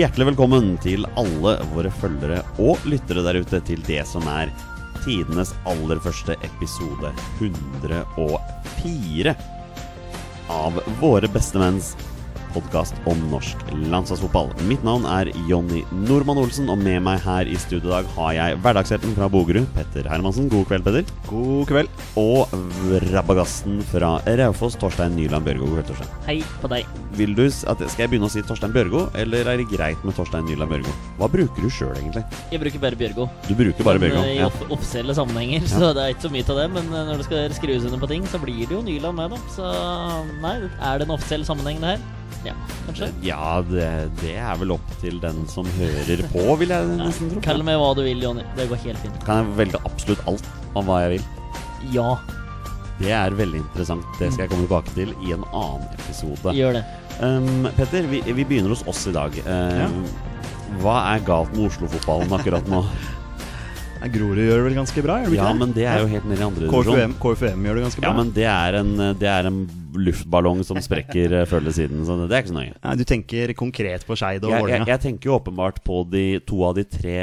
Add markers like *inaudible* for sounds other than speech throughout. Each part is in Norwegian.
Hjertelig velkommen til alle våre følgere og lyttere der ute til det som er tidenes aller første episode 104 av Våre bestemenns podkast om norsk landslagsfotball. Mitt navn er Jonny Normann Olsen, og med meg her i studio i dag har jeg hverdagshelten fra Bogerud, Petter Hermansen. God kveld, Petter. God kveld. Og rabagasten fra Raufoss, Torstein Nyland Bjørgo. God kveld, Torstein. Hei på deg. Vil du, at, skal jeg begynne å si Torstein Bjørgo, eller er det greit med Torstein Nyland Bjørgo? Hva bruker du sjøl, egentlig? Jeg bruker bare Bjørgo. Du bruker bare Bjørgo? Men, eh, I Ja. offisielle sammenhenger, så det er ikke så mye av det. Men eh, når det skal skrives under på ting, så blir det jo Nyland med, da. Så nei, er det en offisiell sammenheng, det her? Ja, kanskje. Ja, det, det er vel opp til den som hører på, vil jeg nesten tro. Kall meg hva du vil, Jonny. Det går helt fint. Kan jeg velge absolutt alt om hva jeg vil? Ja, Det er veldig interessant. Det skal jeg komme tilbake til i en annen episode. gjør det. Um, Petter, vi, vi begynner hos oss i dag. Um, Hva er galt med Oslo-fotballen akkurat nå? *laughs* Nei, Grorud gjør det vel ganske bra? gjør de ikke Ja, det? men det er jo helt nede i andre divisjon. KFUM, gjør det ganske bra. Ja, men det er en, det er en luftballong som sprekker eh, før eller siden, så det er ikke så nøye. Nei, du tenker konkret på Skeid og Jeg, jeg, jeg tenker jo åpenbart på de to av de tre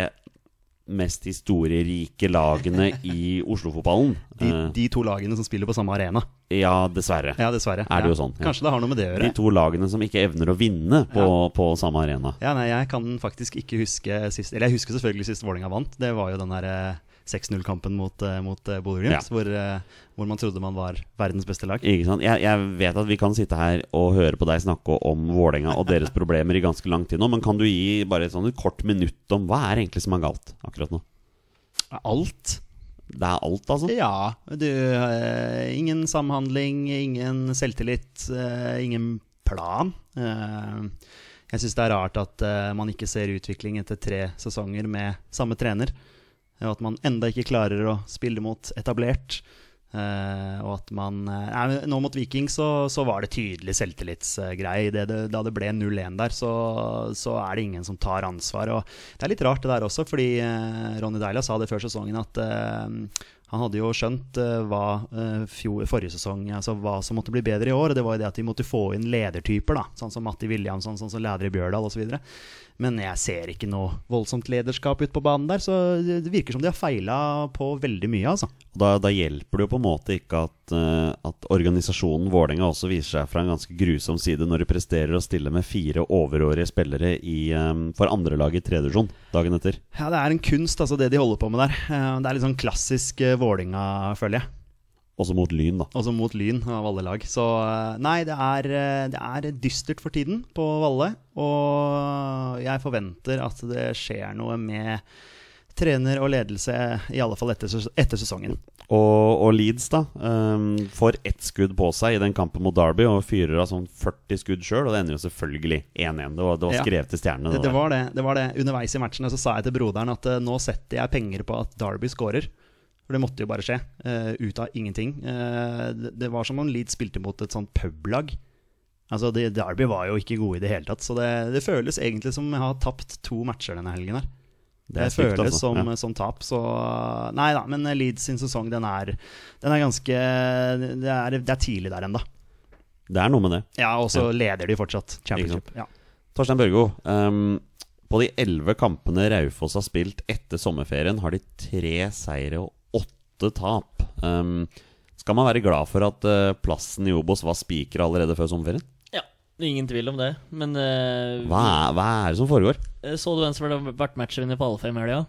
mest historierike lagene i Oslo-fotballen. De, Eh, de to lagene som spiller på samme arena. ja, dessverre. Ja, dessverre. Er det ja. jo sånn, ja. Kanskje det har noe med det å gjøre. De to lagene som ikke evner å vinne på, på samme arena. Ja, nei, Jeg kan faktisk ikke huske sist Eller jeg husker selvfølgelig sist Vålerenga vant. Det var jo den der eh, 6-0-kampen mot, uh, mot uh, Bodø-Glimt, Ja. hvor, eh, hvor man trodde man var verdens beste lag. Ikke sant? Jeg, jeg vet at vi kan sitte her og høre på deg snakke om Vålerenga og deres problemer i ganske lang tid nå, men kan du gi bare et sånn et kort minutt om hva er egentlig som er galt akkurat nå? Alt. Det er alt, altså? Ja. Du, uh, ingen samhandling, ingen selvtillit, uh, ingen plan. Uh, jeg syns det er rart at eh, man ikke ser utvikling etter tre sesonger med samme trener. Og at man enda ikke klarer å spille mot etablert. Uh, og at man uh, Nå mot Viking så, så var det tydelig selvtillitsgreie. Det, da det ble 0-1 der, så, så er det ingen som tar ansvar. Og det er litt rart det der også, fordi eh, Ronny Deila sa det før sesongen at han hadde jo skjønt eh, hva eh, fjor, forrige sesong Altså hva som måtte bli bedre i år. Og det var jo det at de måtte få inn ledertyper, da sånn som Matti Williamson, sånn som leder i Bjørdal osv. Men jeg ser ikke noe voldsomt lederskap ute på banen der, så det virker som de har feila på veldig mye, altså. Da, da hjelper det jo på en måte ikke at, eh, at organisasjonen Vålerenga også viser seg fra en ganske grusom side når de presterer å stille med fire overårige spillere i, eh, for andrelaget i tredje divisjon dagen etter. Ja, det er en kunst, altså, det de holder på med der. Eh, Det er litt sånn klassisk Vålerenga, føler jeg. Også mot Lyn, da. Også mot Lyn av alle lag. Så nei, det er, det er dystert for tiden på Valle. Og jeg forventer at det skjer noe med trener og ledelse, i alle fall etter, etter sesongen. Og, og Leeds da um, får ett skudd på seg i den kampen mot Derby og fyrer av sånn 40 skudd sjøl, og det ender jo selvfølgelig 1-1. Det var, det var Ja. skrevet i stjernene. Det, det var det, det var det. Underveis i matchen så sa jeg til broderen at uh, nå setter jeg penger på at Derby scorer. For det måtte jo bare skje. Uh, ut av ingenting. Uh, det, det var som om Leeds spilte mot et sånt publag. Altså, det, Derby var jo ikke gode i det hele tatt. Så det, det føles egentlig som jeg har tapt to matcher denne helgen her. Det Det, stygt, føles altså. som, Ja. som tap. Så Nei da, men Leeds sin sesong, den er, den er ganske Det er, det er tidlig der ennå. Det er noe med det. Ja, og så Ja. leder de fortsatt championship. Ja. Torstein Børgo, um, på de elleve kampene Raufoss har spilt etter sommerferien, har de tre seire og åtte tap. Um, skal man være glad for at uh, plassen i Obos var spiker allerede før sommerferien? Ingen tvil om det. Men uh, Hva er, hva er det som foregår? eh, så du hvem som ble vært matchvinner på alle fem helga?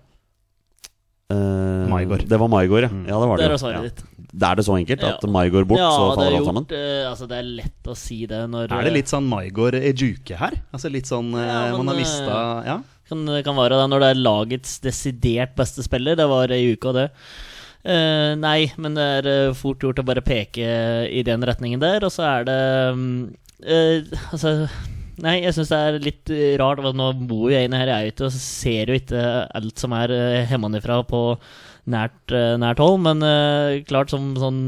Uh, Maigård. Det var Maigård, ja. Mm. ja. Det var det. Der er svaret ja. ditt. Det er det så enkelt at Ja. Maigård bort, så faller er alt gjort, sammen? Uh, altså, det er lett å si det når Er det litt sånn Maigård Juke her? Altså litt sånn Ja, men, Man har mista Ja. Kan, kan være det når det er lagets desidert beste spiller. Det var ei uke og det. Uh, nei, men det er fort gjort å bare peke i den retningen der, og så er det eh, Altså Nei, jeg syns det er litt eh, rart. Nå bor jeg inne her jeg er Ute og ser jo ikke alt som er hjemmefra på nært, eh, nært hold, men uh, klart som sånn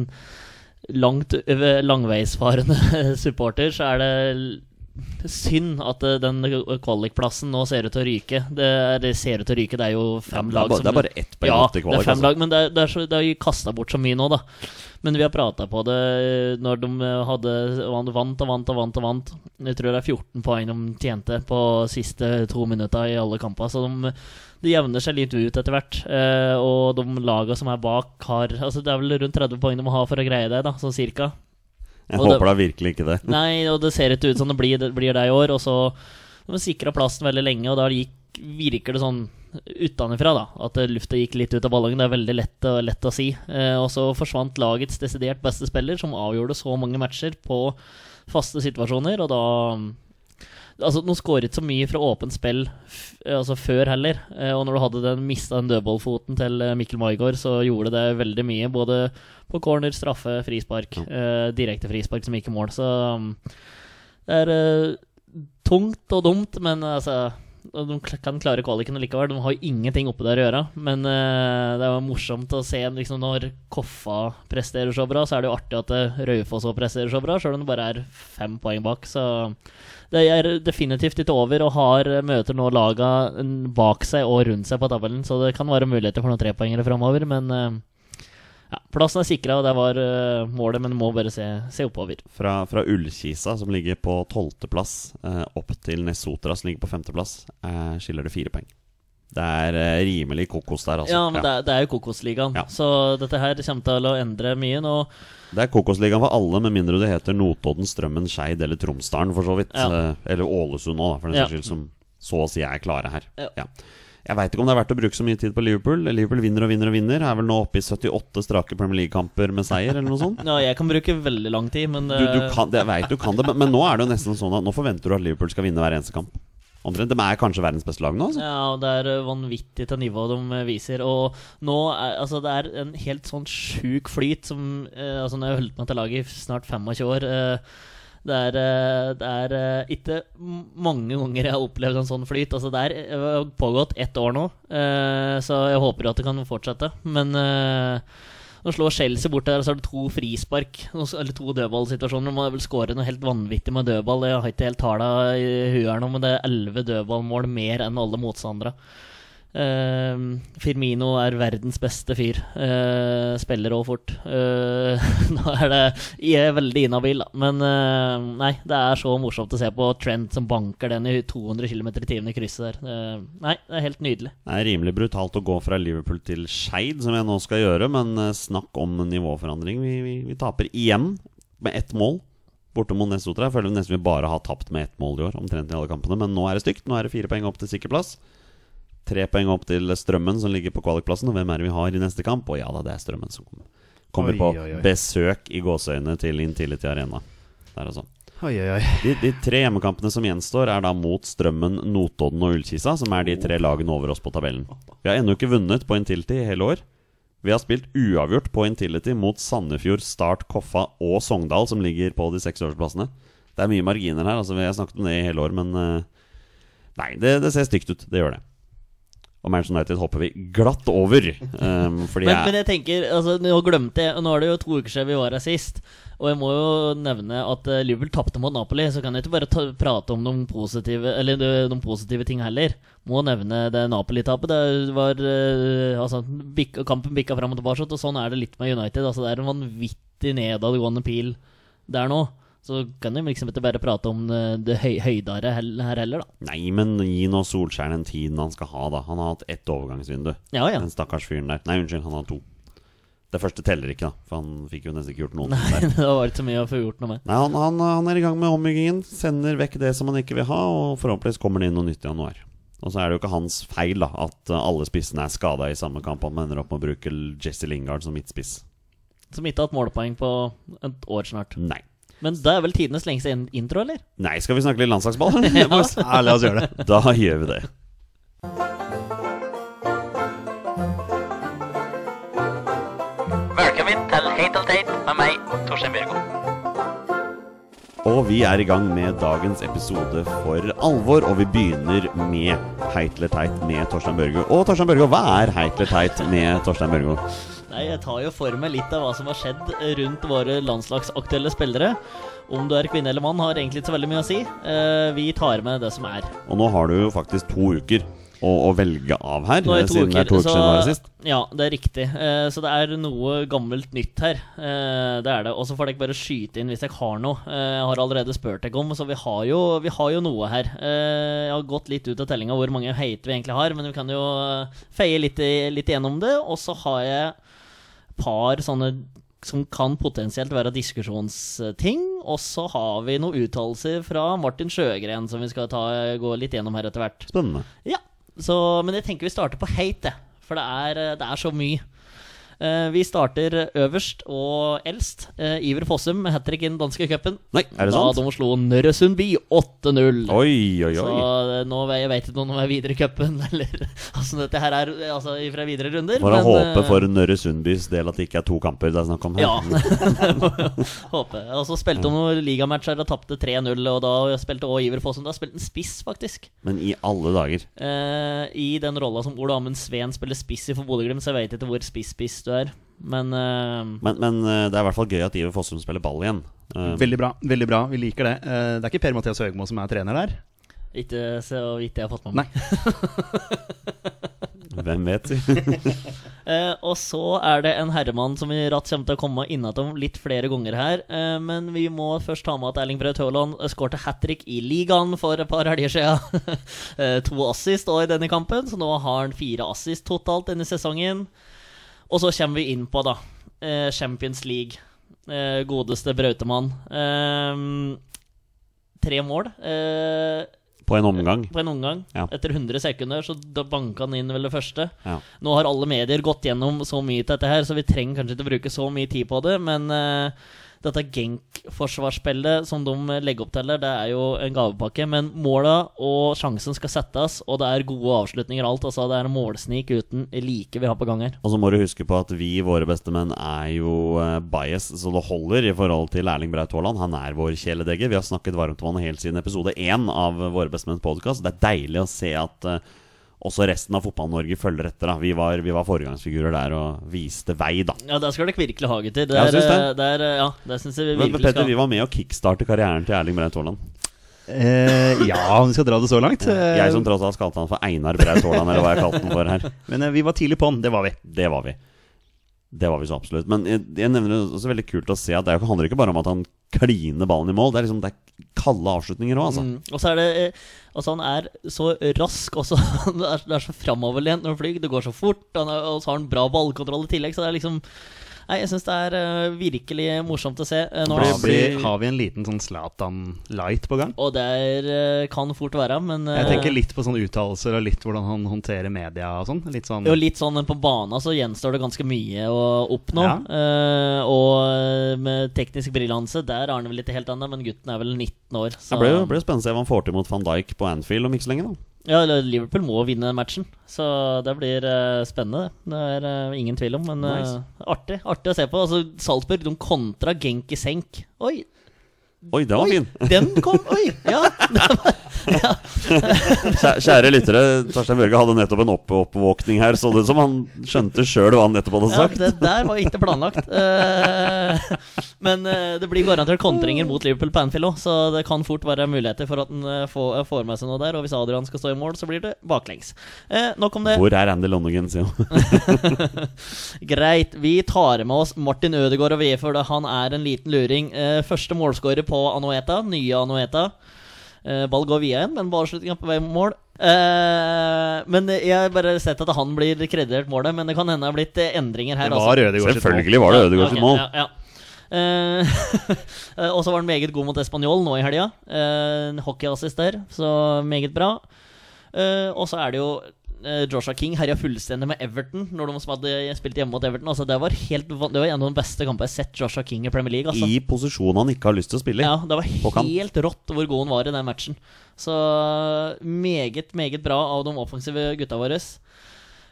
langt langveisfarende *laughs* supporter, så er det synd at eh, den kvalikplassen nå ser ut til å ryke. Det, det ser ut til å ryke, det er jo fem lag som det er bare ett poeng ja, det er fem lag, men det er, det er, så, det er kasta bort så mye nå, da. Men vi har prata på det når de hadde vant og vant og vant og vant. Jeg tror det er 14 poeng de tjente på siste to minutta i alle kamper. Så de, de jevner seg litt ut etter hvert. Eh, og de laga som er bak, har Altså Det er vel rundt 30 poeng de må ha for å greie det, da, sånn cirka. Jeg Og håper da virkelig ikke det. *laughs* Nei, og det ser ikke ut som det blir det, blir det i år. Og så De sikra plassen veldig lenge, og da gikk, virker det sånn utenfra da at lufta gikk litt ut av ballongen. Det er veldig lett, lett å si. Eh, og så forsvant lagets desidert beste spiller, som avgjorde så mange matcher på faste situasjoner, og da Altså, Nå skåret så mye fra åpent spill altså før heller. Eh, og når du hadde den mista den dødballfoten til eh, Mikkel Maigård, så gjorde det veldig mye. Både på corner, straffe, frispark. Eh, direkte frispark som gikk i mål. Så um, det er eh, tungt og dumt, men altså De kan klare kvaliken likevel. De har jo ingenting oppe der å gjøre. Men uh, det er jo morsomt å se liksom, når Koffa presterer så bra, så er det jo artig at eh, Raufoss også presterer så bra, sjøl om det bare er fem poeng bak. Så det er definitivt ikke over, og har møter nå laga bak seg og rundt seg på tabellen, så det kan være muligheter for noen trepoengere framover, men eh, ja, plassen er sikra, og det var uh, målet, men må bare se, se oppover. Fra, fra Ullkisa, som ligger på tolvteplass, uh, opp til Nesotra, som ligger på femteplass, uh, skiller det fire poeng. Det er uh, rimelig kokos der, altså. Ja, men Det, er, det er jo Kokosligaen, Ja. så dette her kommer til å endre mye nå. Det er Kokosligaen for alle, med mindre det heter Notodden, Strømmen, Skeid eller Tromsdalen, for så vidt. Ja. Eh, Eller Ålesund òg, for den Ja. saks skyld, som så å si er klare her. Ja. Jeg veit ikke om det er verdt å bruke så mye tid på Liverpool. Liverpool vinner og vinner og vinner. Er vel nå oppe i 78 strake Premier League-kamper med seier, eller noe sånt. *laughs* Ja, jeg kan bruke veldig lang tid, men Du, du eh, kan, jeg vet du kan det, men, men nå er det jo nesten sånn at nå forventer du at Liverpool skal vinne hver eneste kamp. Omtrent. De er kanskje verdens beste lag nå, altså. Ja, og det er eh, vanvittig til nivået de eh, viser. Og nå er altså det er en helt sånn sjuk flyt som eh, Altså, når jeg har holdt meg til laget i snart 25 år eh, det er, eh, det er eh, ikke mange ganger jeg har opplevd en sånn flyt. Altså Det eh, pågått ett år nå, så jeg håper at det kan fortsette. Men nå slår Chelsea bort der, og så er det to frispark. Eller to dødballsituasjoner. Man må vel skåre noe helt vanvittig med dødball. Jeg har ikke helt talla i huet her nå, men det er elleve dødballmål mer enn alle motstandere. Eh, Firmino er verdens beste fyr. Uh, spiller òg fort. Uh, *laughs* nå er det Jeg er veldig inhabil. Men eh, nei, det er så morsomt å se på Trent som banker den i 200 km i timen i krysset der. Nei, det er helt nydelig. Det er rimelig brutalt å gå fra Liverpool til Skeid, som jeg nå skal gjøre, men snakk om nivåforandring. Vi, vi, vi taper igjen med ett mål borte mot Nesotra. Jeg føler nesten vi bare har tapt med ett mål i år, omtrent i alle kampene. Men nå er det stygt. Nå er det fire poeng opp til sikker plass. Tre poeng opp til Strømmen, som ligger på kvalikplassen. Og hvem er det vi har i neste kamp? Og ja da, det er Strømmen som kommer, kommer Oi, på oi, oi. besøk i gåseøynene til Intility Arena. Der altså. Oi, oi, oi. De, de tre hjemmekampene som gjenstår, er da mot Strømmen, Notodden og Ullkisa, som er de tre lagene over oss på tabellen. Vi har ennå ikke vunnet på Intility i hele år. Vi har spilt uavgjort på Intility mot Sandefjord, Start, Koffa og Sogndal, som ligger på de seks årsplassene Det er mye marginer her. altså Vi har snakket om det i hele år, men eh, Nei, det, det ser stygt ut. Det gjør det. Og Manchester United hopper vi glatt over. Um, Men, jeg, men jeg tenker, altså Nå glemte jeg Nå er det jo to uker siden vi var her sist. Og jeg må jo nevne at uh, Liverpool tapte mot Napoli, så kan jeg ikke bare ta, prate om noen positive Eller de, de positive ting heller. Må nevne det Napoli-tapet. Det var uh, Altså, bik, kampen bikka fram og tilbake, og sånn er det litt med United. Altså, det er en vanvittig nedadgående pil der nå. Så kan jeg liksom ikke bare prate om eh, det høy, høydere her heller, da. Nei, men gi nå Solskjær den tiden han skal ha, da. Han har hatt ett overgangsvindu. Ja, ja. Den stakkars fyren der. Nei, unnskyld, han har to. Det første teller ikke, da. For han fikk jo nesten ikke gjort noe. Nei, Der. *laughs* det var ikke så mye å få gjort noe med. Nei, han, han, han er i gang med ombyggingen. Sender vekk det som han ikke vil ha, og forhåpentligvis kommer det inn noe nytt i januar. Og så er det jo ikke hans feil da at uh, alle spissene er skada i samme kamp. Han ender opp med å bruke Jesse Lingard som midtspiss. Som ikke har hatt målpoeng på et år snart. Nei. Men da er vel tidenes lengste in- intro, eller? Nei, skal vi snakke litt landslagsball? *laughs* ja. Ja, la oss gjøre det. Da gjør vi det. Velkommen til Heit og teit med meg, Torstein Bjørgo. Og vi er i gang med dagens episode for alvor, og vi begynner med Heit eller teit med Torstein Børgo. Og Torstein Børgo, hva er Heit eller teit med Torstein Børgo? Nei, jeg tar jo for meg litt av hva som har skjedd rundt våre landslagsaktuelle spillere. Om du er kvinne eller mann, har egentlig ikke så veldig mye å si. Eh, vi tar med det som er. Og nå har du jo faktisk to uker å, å velge av her, Nå er det to siden det er to uker så- siden det var sist. Ja, det er riktig. Eh, så det er noe gammelt nytt her. Eh, det er det. Og så får dere bare skyte inn hvis dere har noe. Jeg har allerede spurt dere om, så vi har jo, vi har jo noe her. Jeg har gått litt ut av tellinga hvor mange heiter vi egentlig har, men vi kan jo feie litt, litt gjennom det. Og så har jeg par sånne som kan potensielt være diskusjonsting. Og så har vi noen uttalelser fra Martin Sjøgren som vi skal ta, gå litt gjennom her etter hvert. Spennende. Ja, så, men jeg tenker vi starter på hate. For det er, det er så mye. Eh, vi starter øverst og eldst. Uh, Iver Fossum med hat trick i den danske cupen. Nei, er det Da sant? de slo Nørresundby 8-0. Oi, oi, Så oi. eh, nå vet jeg vet ikke om de er videre i cupen, *laughs* eller altså dette her er eh, altså, fra videre runder. Får men, håpe eh, for Nørresundbys del at det ikke er to kamper det er snakk om her. Ja, jeg *laughs* håpe. Og så spilte de noen ligamatcher og tapte 3-0, og da spilte også Iver Fossum. Da spilte han spiss, faktisk. Men i alle dager. Eh, I den rolla som Ole Amund Sveen spiller spiss i for Bodø-Glimt, så jeg vet ikke hvor spiss-spiss du er. Men uh, Men, men eh, det er i hvert fall gøy at Iver Fossum spiller ball igjen. Uh, Veldig bra. veldig bra, Vi liker det. Det er ikke Per-Mathias Høgmo som er trener der? ikke så vidt jeg har fått med meg. *laughs* Hvem vet. *laughs* Eh, og så er det en herremann som vi ratt kommer til å komme innatom litt flere ganger her. Men vi må først ta med at Erling Braut Haaland skårte hat trick i ligaen for et par helger siden. *laughs* To assist i denne kampen, så nå har han fire assist totalt denne sesongen. Og så kommer vi inn på, da, eh, Champions League. Eh, godeste Brautemann. Eh, tre mål. På en omgang. på en omgang. Ja. Etter 100 sekunder så da banka han inn vel det første. Ja. Nå har alle medier gått gjennom så mye til dette her, så vi trenger kanskje ikke bruke så mye tid på det, men eh, dette Genk-forsvarsspillet som de legger opp til der, det er jo en gavepakke. Men måla og sjansen skal settes, og det er gode avslutninger og alt. Altså, det er en målsnik uten like vi har på gang her. Og så må du huske på at vi, våre bestemenn, er jo eh, bias, så det holder i forhold til Erling Braut Haaland. Han er vår kjæledegge. Vi har snakket varmt om han helt siden episode én av Våre bestemenns podkast. Det er deilig å se at eh, også resten av Fotball-Norge følger etter. Da. Vi, var, vi var foregangsfigurer der og viste vei, da. Ja, der skal dere virkelig ha, gutter. Der, Ja, synes det. eh, det er, eh, ja, det syns jeg vi virkelig men Petter, skal. vi var med å kickstarte karrieren til Erling Braut Haaland. Eh, ja, om vi skal dra det så langt. Eh, Jeg som tross alt kalte han for Einar Braut Haaland, eller hva jeg kalte han for her. *laughs* Men eh, vi var tidlig på'n, det var vi. Det var vi. Det var vi så absolutt. Men jeg, jeg nevner det også veldig kult å se at det er handler ikke bare om at han kliner ballen i mål. Det er liksom det er kalde avslutninger òg, altså. Mm. Og så er det eh, Altså, han er så rask også. *laughs* det, er, er så framoverlent når han flyr. Det går så fort. Han er, og så har han bra ballkontroll i tillegg, så det er liksom Nei, jeg syns det er uh, virkelig morsomt å se. Uh, når Da har han- blir, har vi en liten sånn Zlatan-light på gang. og det er, uh, kan fort være, men eh, Jeg tenker litt på sånne uttalelser og litt hvordan han håndterer media og sånn. Litt sånn jo, litt sånn på bana så gjenstår det ganske mye å oppnå. Ja. Eh, og med teknisk brillanse, der er han vel litt helt annet, men gutten er vel 19 år. Så Det blir jo blir jo spennende å se hva han får til mot van Dijk på Anfield om ikke så lenge. da Ja, Liverpool må vinne matchen, så det blir uh, spennende. Det er uh, ingen tvil om, men eh, Nice. artig artig å se på. Altså, Salzburg de kontra Genki senk. Oi, Oi, den var oi, fin! den kom Oi! Ja. *laughs* *laughs* Kjære, lyttere, Tarstein Børge hadde nettopp en opp oppvåkning her. Så det som han skjønte sjøl hva han nettopp hadde ja, det der var ikke planlagt. Eh, *laughs* men eh, det blir garantert kontringer mot Liverpool på Anfield òg, så det kan fort være muligheter for at han eh, får, med seg noe der. Og hvis Adrian skal stå i mål, så blir det baklengs. Nok om det. Hvor er Andy Lonergan, sier han. *laughs* Greit. Vi tar med oss Martin Ødegaard og for han er en liten luring. Første målskårer på Anueta, nye Anueta. Eh, ball går via igjen men ballslutninga på vei mot mål. Eh, men jeg har bare sett at han blir kreditert målet, men det kan hende det har blitt eh, endringer her. Det var altså. Selvfølgelig var det Ødegaard sitt mål. Ja, ja. ja. eh, *laughs* og så var han meget god mot Español nå i helga. Uh, Hockeyassist der, så meget bra. Eh, og så er det jo eh, Joshua King herja fullstendig med Everton når de som hadde spilt hjemme mot Everton. Altså, det, var helt, det var en av de beste kampene jeg har sett Joshua King i Premier League. Altså. I posisjonen han ikke har lyst til å spille i. Ja, det var helt rått hvor god han var i den matchen. Så meget, meget bra av de offensive gutta våre.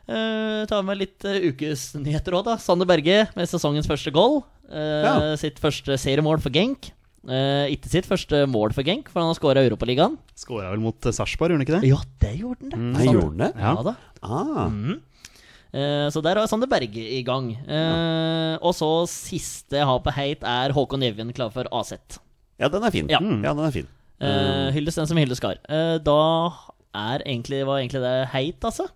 Uh, tar med litt uh, ukesnyheter òg, da. Sander Berge med sesongens første goal. Uh, Ja. Sitt første seriemål for Genk. Eh, ikke sitt første mål for Genk, for han har skåra Europaligaen. Skåra vel mot eh, Sarpsborg, gjorde han ikke det? Ja, det gjorde han, det. Mm. Nei, gjorde han det? Ja da. Ah, Mm. Eh, så der har Sander Berge i gang. Ja. Og så siste jeg har på heit, er Håkon Evjen klar for AZ. Ja, den er fin. Ja. ja den er fin. Eh, hylles den som hylles skar. Eh, da er egentlig, var egentlig det heit, altså.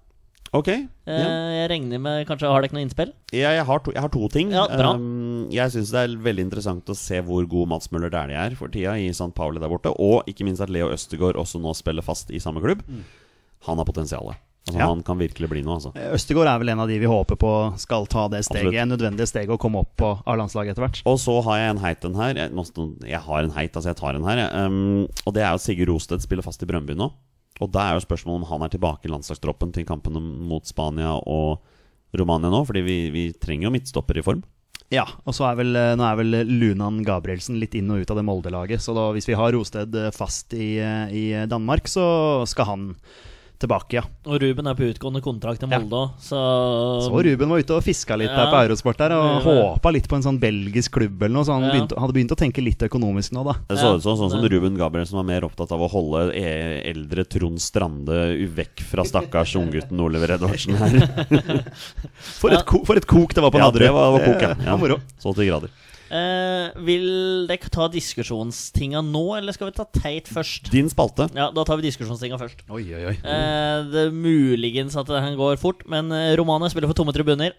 Ok. Eh, Ja. Jeg regner med Kanskje har dere ikke noe innspill? Ja, jeg, har to, jeg har to ting. Ja, bra. Um, jeg syns det er veldig interessant å se hvor god Mats Møller Dæhlie er for tida i St. Pauli der borte. Og ikke minst at Leo Østegård også nå spiller fast i samme klubb. Han har potensialet. Altså, Ja. Han kan virkelig bli noe, altså. Østegård er vel en av de vi håper på skal ta det steget, Absolutt. nødvendige steget å komme opp på A-landslaget etter hvert. Og så har jeg en heit en her. Jeg, jeg har en heit, altså jeg tar en her. Um, og det er jo at Sigurd Rosted spiller fast i Brøndby nå. Og da er jo spørsmålet om han er tilbake i landslagstroppen til kampene mot Spania og Romania nå. Fordi vi, vi trenger jo midtstopper i form. Ja, og så er vel, eh, nå er vel Lunan Gabrielsen litt inn og ut av det Molde-laget. Så da, hvis vi har Rosted eh, fast i, eh, i Danmark, så skal han tilbake, ja. Og Ruben er på utgående kontrakt i Molde òg, så Så Ruben var ute og fiska litt der på Eurosport der, og Ja. håpa litt på en sånn belgisk klubb eller noe, så han Ja. begynt, hadde begynt å tenke litt økonomisk nå, da. Det så Ja, ut sånn, sånn som Ruben Gabrielsen var mer opptatt av å holde e- eldre Trond Strande vekk fra stakkars unggutten Oliver Edvardsen her. *laughs* For, Ja. et, ko, for et kok det var på Ja, det var, var kok, ja. *laughs* Ja. Så til grader. Eh, Vil dere ta diskusjonstinga nå, eller skal vi ta teit først? Din spalte. Ja, da tar vi diskusjonstinga først. Oi, oi, oi. Uh, det er muligens at han går fort, men romanet spiller for tomme tribuner.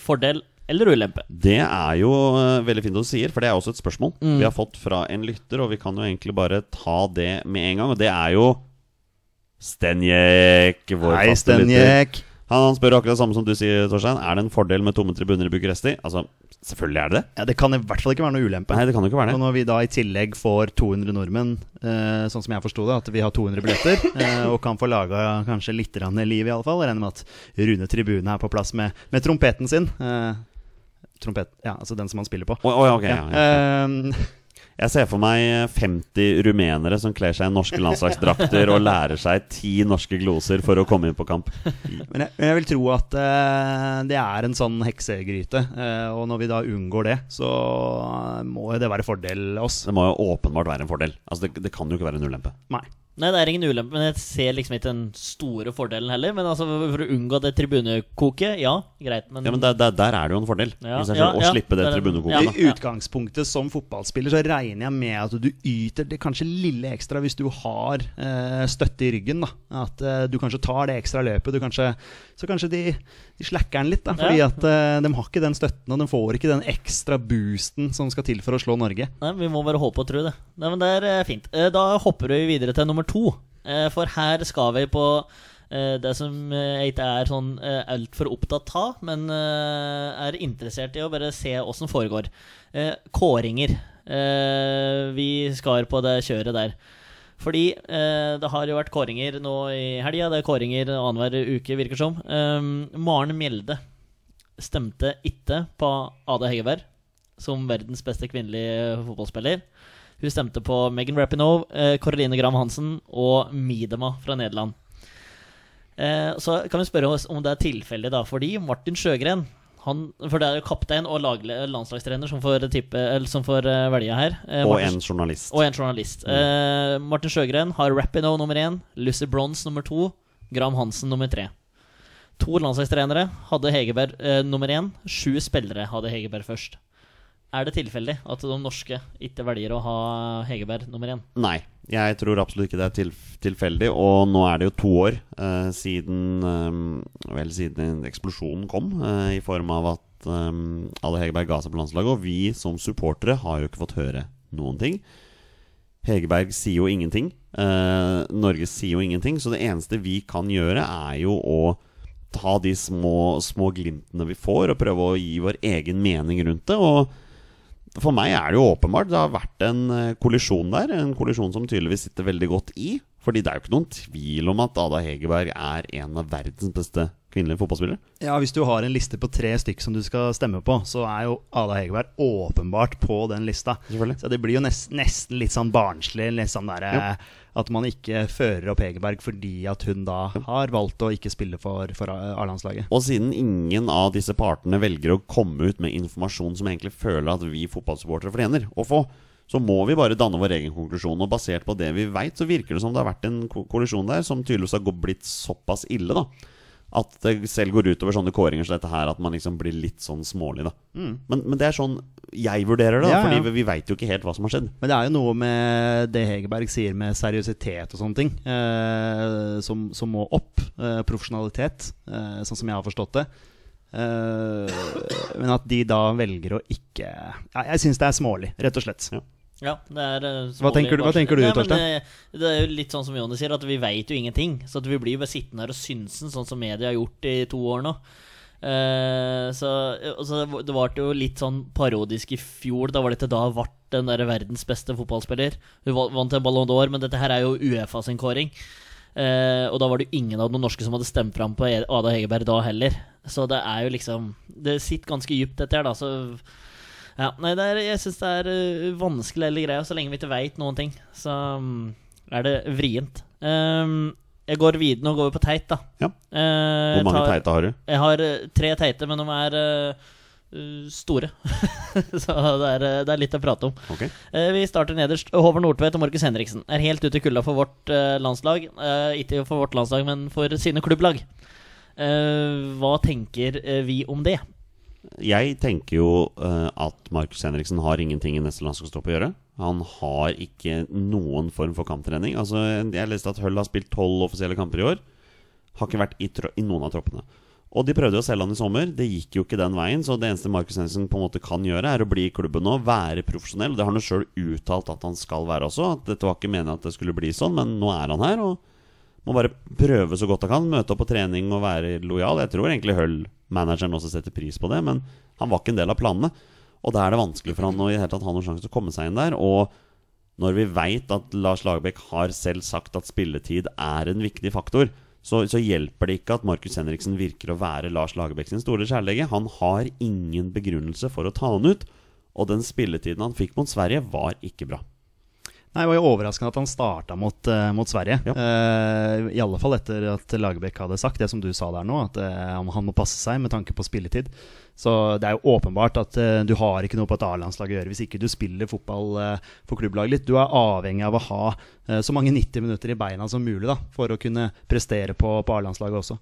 Fordel eller ulempe? Det er jo uh, veldig fint at du sier, for det er også et spørsmål Mm. vi har fått fra en lytter, og vi kan jo egentlig bare ta det med en gang. Og det er jo Stenjek, vår Hei, faste lytter. Stenjek. Han, han spør akkurat det samme som du sier, Torstein. Er det en fordel med tomme tribuner i Bucuresti? Altså, selvfølgelig er det det. Ja, det kan i hvert fall ikke være noe ulempe. Nei, det kan jo ikke være Og det. når vi da i tillegg får 200 nordmenn, eh, sånn som jeg forsto det, at vi har 200 billetter, *laughs* eh, og kan få laga kanskje litt liv, i alle fall. Regner med at Rune Tribune er på plass med, med trompeten sin. Eh, trompet, ja, altså den som han spiller på. Å, å, ja, ok, ja, ja. Eh, Jeg ser for meg 50 rumenere som kler seg i norske landslagsdrakter og lærer seg ti norske gloser for å komme inn på kamp. men, jeg, jeg vil tro at uh, det er en sånn heksegryte, uh, og når vi da unngår det, så må jo det være fordel oss. Det må jo åpenbart være en fordel. Altså, det, det kan jo ikke være en ulempe. Nei. Nei, det er ingen ulempe, men jeg ser liksom ikke den store fordelen heller. Men altså, for å unngå det tribunekoket, ja, greit, men, Ja, men der, der, der er det jo en fordel Ja, seg ja, å ja, slippe det det tribunekoket. ja I utgangspunktet som fotballspiller så regner jeg med at du yter det kanskje lille ekstra hvis du har eh, støtte i ryggen. da At eh, du kanskje tar det ekstra løpet. Du kanskje, så kanskje de, de slacker den litt. da Fordi Ja. at uh, de har ikke den støtten, og de får ikke den ekstra boosten som skal til for å slå Norge. Nei, Vi må bare håpe og tro det. Nei, men Det er eh, fint. Eh, Da hopper vi videre til nummer to. For her skal vi på det som jeg ikke er sånn altfor opptatt av, men er interessert i å bare se åssen foregår. Kåringer. Vi skal på det kjøret der. Fordi eh, det har jo vært kåringer nå i helga. Det er kåringer annenhver uke, virker som. Um, Maren Mjelde stemte ikke på Ada Hegerberg som verdens beste kvinnelige fotballspiller. Hun stemte på Megan Rapinoe, eh, Caroline Graham Hansen og Midema fra Nederland. Eh, så kan vi spørre oss om det er tilfeldig, da, fordi Martin Sjøgren han, For det er jo kaptein og landslagstrener som får, type, eller som får eh, velge her. Eh, Og Martin- en journalist. og en journalist. Eh, Martin Sjøgren har Rapinoe nummer én, Lucy Bronze nummer to, Graham Hansen nummer tre. To landslagstrenere hadde Hegerberg eh, nummer én. Sju spillere hadde Hegerberg først. Er det tilfeldig at de norske ikke velger å ha Hegerberg nummer én? Nei, jeg tror absolutt ikke det er til, tilfeldig. Og nå er det jo to år eh, siden eh, Vel, siden eksplosjonen kom, eh, i form av at eh, Alle Hegerberg ga seg på landslaget. Og vi som supportere har jo ikke fått høre noen ting. Hegerberg sier jo ingenting. Eh, Norge sier jo ingenting. Så det eneste vi kan gjøre, er jo å ta de små, små glimtene vi får, og prøve å gi vår egen mening rundt det. Og for meg er det jo åpenbart. Det har vært en eh, kollisjon der. En kollisjon som tydeligvis sitter veldig godt i. Fordi det er jo ikke noen tvil om at Ada Hegerberg er en av verdens beste kvinnelige fotballspillere. Ja, Hvis du har en liste på tre stykk som du skal stemme på, så er jo Ada Hegerberg åpenbart på den lista. Så det blir jo nest, nesten litt sånn barnslig sånn der, Ja. at man ikke fører opp Hegerberg fordi at hun da har valgt å ikke spille for, for A-landslaget. Og siden ingen av disse partene velger å komme ut med informasjon som egentlig føler at vi fotballsupportere fortjener å få, så må vi bare danne vår egen konklusjon. Og basert på det vi veit, så virker det som det har vært en ko- kollisjon der som tydeligvis har blitt såpass ille, da. At det selv går utover sånne kåringer som dette her, at man liksom blir litt sånn smålig, da. Men, men det er sånn jeg vurderer det, da, Mm. Ja, ja. fordi vi, vi veit jo ikke helt hva som har skjedd. Men det er jo noe med det Hegerberg sier med seriøsitet og sånne ting, eh, som, som må opp. Eh, profesjonalitet, eh, sånn som jeg har forstått det. Eh, men at de da velger å ikke ja, Jeg syns det er smålig, rett og slett. Ja. Ja, det er eh, Hva tenker du- hva tenker du, men, Torstein? eh, Det er jo litt sånn som Jonny sier, at vi veit jo ingenting. Så vi blir bare sittende her og synsen, sånn som media har gjort i to år nå. Uh, så altså, Det ble jo litt sånn parodisk i fjor. Da var det til da ble den der verdens beste fotballspiller. Hun vant en Ballon d'Or, men dette her er jo Uefa sin kåring. Uh, og da var det jo ingen av de norske som hadde stemt fram på E- Ada Hegerberg da heller. Så det er jo liksom Det sitter ganske dypt, dette her, da. Så ja, nei, er, jeg syns det er uh, vanskelig hele greia. Så lenge vi ikke veit noen ting, så um, er det vrient. Um, jeg går videre, Nå går vi på teit, da. Ja. Uh, Hvor mange tar- teite har du? Jeg har uh, tre teite, men de er store. *laughs* så det er, det er litt å prate om. Okay. Vi starter nederst. Håvard Nordtveit og Markus Henriksen er helt ute i kulda for vårt landslag. Ikke for vårt landslag, men for sine klubblag. Hva tenker vi om det? Jeg tenker jo eh, at Markus Henriksen har ingenting i neste landslagstropp å gjøre. Han har ikke noen form for kamptrening. Altså, jeg leste at Hull har spilt tolv offisielle kamper i år. Har ikke vært i, i noen av troppene. Og de prøvde å selge han i sommer. Det gikk jo ikke den veien. Så det eneste Markus Henriksen på en måte kan gjøre, er å bli i klubben nå, være profesjonell. Det har han jo sjøl uttalt at han skal være også. At dette var ikke meningen at det skulle bli sånn, men nå er han her. Og må bare prøve så godt han kan. Møte opp på trening og være lojal. Jeg tror egentlig Hull-manageren også setter pris på det, men han var ikke en del av planene. Og da er det vanskelig for han å i det hele tatt ha noen sjanse til å komme seg inn der. Og når vi veit at Lars Lagerbäck har selv sagt at spilletid er en viktig faktor, så, så hjelper det ikke at Markus Henriksen virker å være Lars Lagerbäck sin store kjærlege. Han har ingen begrunnelse for å ta han ut. Og den spilletiden han fikk mot Sverige, var ikke bra. Nei, Det var jo overraskende at han starta mot, uh, mot Sverige. Ja. Uh, I alle fall etter at Lagerbäck hadde sagt det som du sa der nå, at uh, han, må passe seg med tanke på spilletid. Så det er jo åpenbart at du har ikke noe på et A-landslag å gjøre hvis ikke du spiller fotball for klubblaget litt. Du er avhengig av å ha så mange 90 minutter i beina som mulig da, for å kunne prestere på, på A-landslaget også.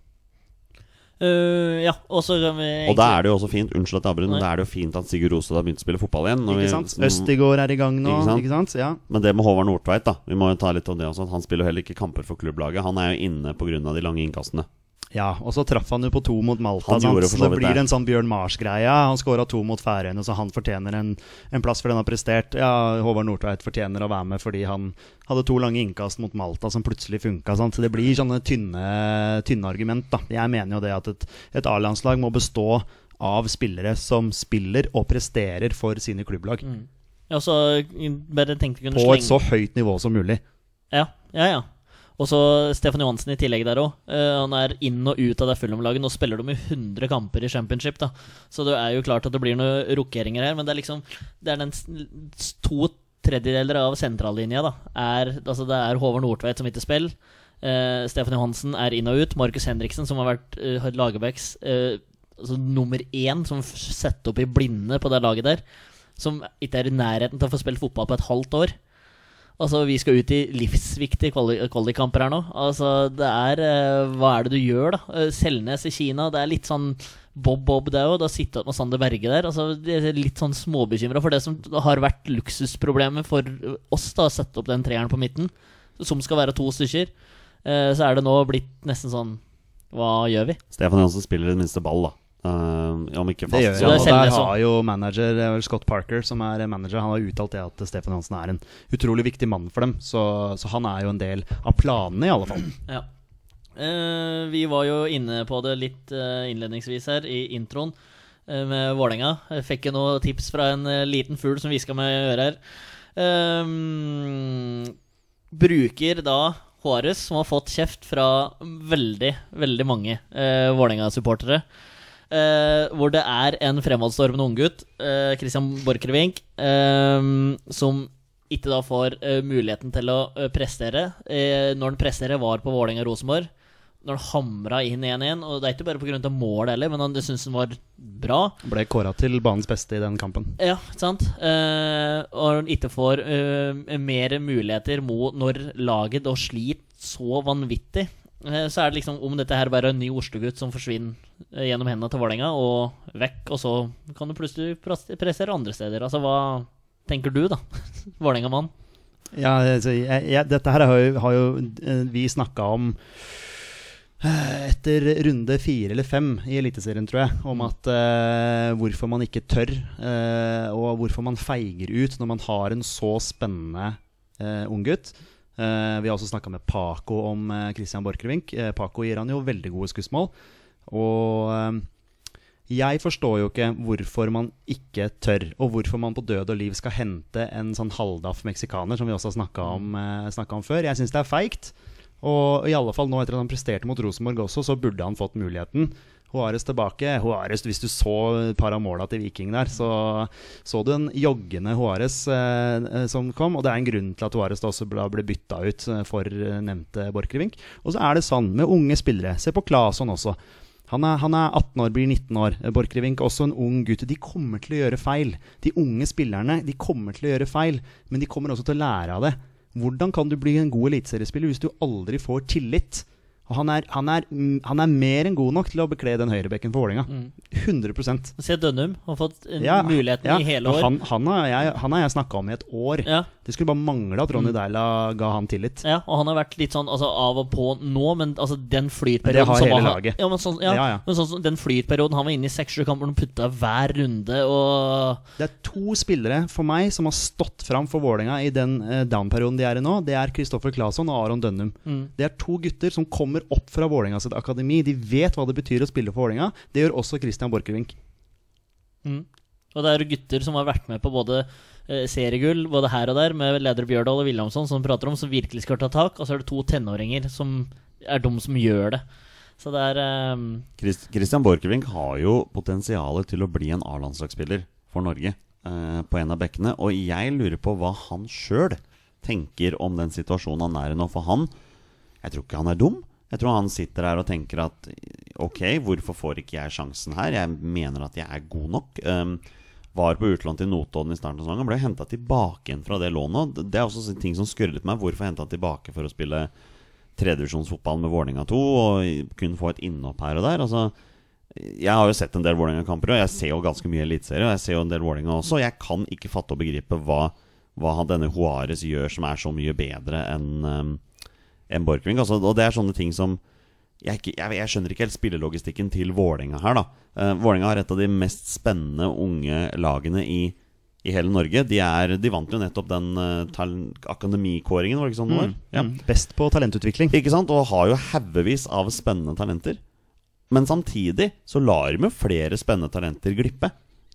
Eh, ja, og så vi Og da er det jo også fint Unnskyld at jeg avbryter, men da er det jo fint at Sigurd Rostad har begynt å spille fotball igjen. når Ikke sant? Vi, Østigård er i gang nå. Ikke sant? Ikke sant? Ja. Men det med Håvard Nordtveit, da Vi må jo ta litt om det også. Han spiller jo heller ikke kamper for klubblaget. Han er jo inne pga. de lange innkastene. Ja, og så traff han jo på to mot Malta. Han gjorde så det blir det. en sånn Bjørn Mars-greie. Han skåra to mot Færøyene, så han fortjener en, en plass for den har prestert. Ja, Håvard Nordtveit fortjener å være med fordi han hadde to lange innkast mot Malta som plutselig funka. Så det blir sånne tynne, tynne argument. da Jeg mener jo det at et, et A-landslag må bestå av spillere som spiller og presterer for sine klubblag. Ja, så bare tenkte jeg kunne På et så høyt nivå som mulig. Ja, ja, ja. Og så Stefan Johansen i tillegg der òg. han er inn og ut av det Fulham-laget. Nå spiller de jo 100 kamper i championship, da. Så det er jo klart at det blir noen rokeringer her. Men det er liksom Det er den to tredjedeler av sentrallinja, da. Er, altså det er Håvard Nordtveit som ikke spiller. Uh, Stefan Johansen er inn og ut. Markus Henriksen, som har vært uh, Lagerbäcks uh, altså nummer én, som setter opp i blinde på det laget der. Som ikke er i nærheten til å få spilt fotball på et halvt år. Altså, Vi skal ut i livsviktige kvalikkamper her nå. Altså, det er eh, Hva er det du gjør, da? Eh, Selnes i Kina, det er litt sånn Bob-Bob det òg. Da sitter han med Sander Berge der. Altså, de er litt sånn småbekymra for det som har vært luksusproblemet for oss, da, å sette opp den treeren på midten, som skal være to stykker. Eh, Så er det nå blitt nesten sånn Hva gjør vi? Stefan Johansen spiller i det minste ball, da. Eh, om ikke fast, Det gjør så det er der har jo manager det er vel Scott Parker, som er manager, han har uttalt det at Stefan Hansen er en utrolig viktig mann for dem. Så, så han er jo en del av planene, i alle fall. Ja. Uh, vi var jo inne på det litt uh, innledningsvis her i introen eh, med Vålerenga. Jeg fikk jo noen tips fra en eh, liten fugl som hviska meg i øret her. Eh, bruker da Håres, som har fått kjeft fra veldig, veldig mange uh, Vålerenga-supportere. Eh, hvor det er en fremadstormende unggutt, uh, Christian Borchgrevink, uh, som ikke da får uh, muligheten til å prestere. Når han presterer, var på Vålerenga-Rosenborg. Når han hamra inn 1-1, og det er ikke bare pga. målet heller, men han syntes syns han var bra. Ble kåra til banens beste i den kampen. Ja, ikke sant. Og han ikke får mer muligheter mot når laget da sliter så vanvittig. Eh, Så er det liksom om dette her bare er en ny Oslo-gutt som forsvinner eh, gjennom hendene til Vålerenga og vekk, og så kan du plutselig pressere andre steder. Altså, hva tenker du, da? *laughs* Vålerenga-mann. Ja, altså, dette her har jo, har jo eh, vi snakka om etter runde fire eller fem i Eliteserien, tror jeg, om at eh, hvorfor man ikke tør, eh, og hvorfor man feiger ut når man har en så spennende uh, unggutt. Uh, vi har også snakka med Paco om eh, Christian Borchgrevink. Eh, Paco gir han jo veldig gode skussmål. Og eh, jeg forstår jo ikke hvorfor man ikke tør, og hvorfor man på død og liv skal hente en sånn halvdaff meksikaner, som vi også har snakka om, eh, om før. Jeg syns det er feigt. Og i alle fall nå etter at han presterte mot Rosenborg også, så burde han fått muligheten. Juarez tilbake. Hoares, hvis du så et par av måla til Viking der, så så du en joggende Hoares eh, som kom. Og det er en grunn til at Hoares da også ble, ble bytta ut eh, for nevnte Borchgrevink. Og så er det sånn med unge spillere. Se på Claesson også. Han er, han er 18 år, blir 19 år. Eh, Borchgrevink også en ung gutt. De kommer til å gjøre feil. De unge spillerne de kommer til å gjøre feil, men de kommer også til å lære av det. Hvordan kan du bli en god eliteseriespiller hvis du aldri får tillit? Han er, han, er, mm, han er mer enn god nok til å bekle den høyrebekken for Vålerenga. 100% Se Dønnum har fått ja, muligheten ja. i hele år. Han, han har jeg, han har jeg snakka om i et år. Ja. Det skulle bare mangle at Ronny Deila ga han tillit. Ja, og han har vært litt sånn altså, av og på nå, men altså, den flytperioden det har hele laget. Ja, men sånn, ja, Ja, ja. Men sånn, den flytperioden han var inne i seks-sju kamper, og putta hver runde og Det er to spillere for meg som har stått fram for Vålerenga i den uh, down-perioden de er i nå. Det er Kristoffer Claesson og Aron Dønnum. Mm. Det er to gutter som kommer opp fra Vålerenga sitt akademi. De vet hva det betyr å spille for Vålerenga. Det gjør også Christian Borchgrevink. Mm. Og det er gutter som har vært med på både eh, seriegull både her og der, med leder Bjørdal og Williamson, som prater om, som virkelig skal ta tak. Og så er det to tenåringer som er de som gjør det. Så det er eh, Christ- Christian Borchgrevink har jo potensialet til å bli en A-landslagsspiller for Norge eh, på en av bekkene. Og jeg lurer på hva han sjøl tenker om den situasjonen han er i nå. For han Jeg tror ikke han er dum. Jeg tror han sitter her og tenker at ok, hvorfor får ikke jeg sjansen her? Jeg mener at jeg er god nok. Um, var på utlån til Notodden i starten av sesongen. Ble henta tilbake igjen fra det lånet. Det er også ting som skurret meg. Hvorfor hente han tilbake for å spille tredjevisjonsfotball med Vålerenga 2 og kun få et innhopp her og der? Altså, jeg har jo sett en del Vålerenga-kamper, og jeg ser jo ganske mye eliteserie. Og jeg ser jo en del Vålerenga også. Jeg kan ikke fatte og begripe hva, hva denne Juarez gjør som er så mye bedre enn um, enn Borchgrevink. Altså, og det er sånne ting som jeg, ikke, jeg, jeg skjønner ikke helt spillelogistikken til Vålerenga her, da. Uh, Vålerenga har et av de mest spennende unge lagene i, i hele Norge. De, er, de vant jo nettopp den uh, akademikåringen, var det ikke sånn det var? Ja. Mm. Best på talentutvikling. Ikke sant? Og har jo haugevis av spennende talenter. Men samtidig så lar de jo flere spennende talenter glippe.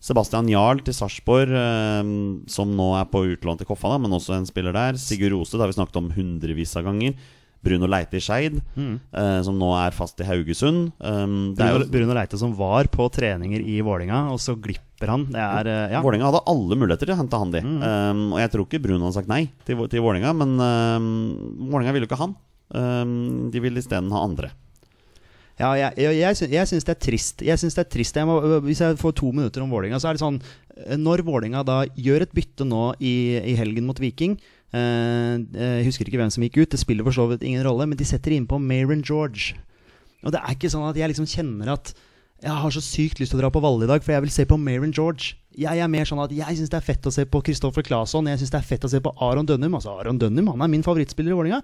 Sebastian Jarl til Sarpsborg, eh, som nå er på utlån til Koffa, da, men også en spiller der. Sigurd Rose, det har vi snakket om hundrevis av ganger. Bruno Leite i Skeid, eh, som nå er fast i Haugesund. Um, det Bruno, jo, Bruno Leite som var på treninger i Vålinga, og så glipper han. Det er eh, ja. Vålinga hadde alle muligheter til å hente han de. Um, og jeg tror ikke Bruno hadde sagt nei til, til Vålinga, men um, Vålinga ville jo ikke han. Um, de ville isteden ha andre. Ja, jeg, jeg, jeg, jeg syns det er trist. Jeg synes det er trist må, Hvis jeg får to minutter om Vålinga, så er det sånn eh, Når Vålinga da gjør et bytte nå i, i helgen mot Viking Jeg husker ikke hvem som gikk ut, det spiller for så vidt ingen rolle, men de setter innpå Mayron George. Og det er ikke sånn at jeg liksom kjenner at jeg har så sykt lyst til å dra på Valle i dag, for jeg vil se på Mayron George. Jeg er mer sånn at jeg syns det er fett å se på Kristoffer Claesson. Jeg syns det er fett å se på Aron Dønnum. Altså Aron Dønnum han er min favorittspiller i Vålinga.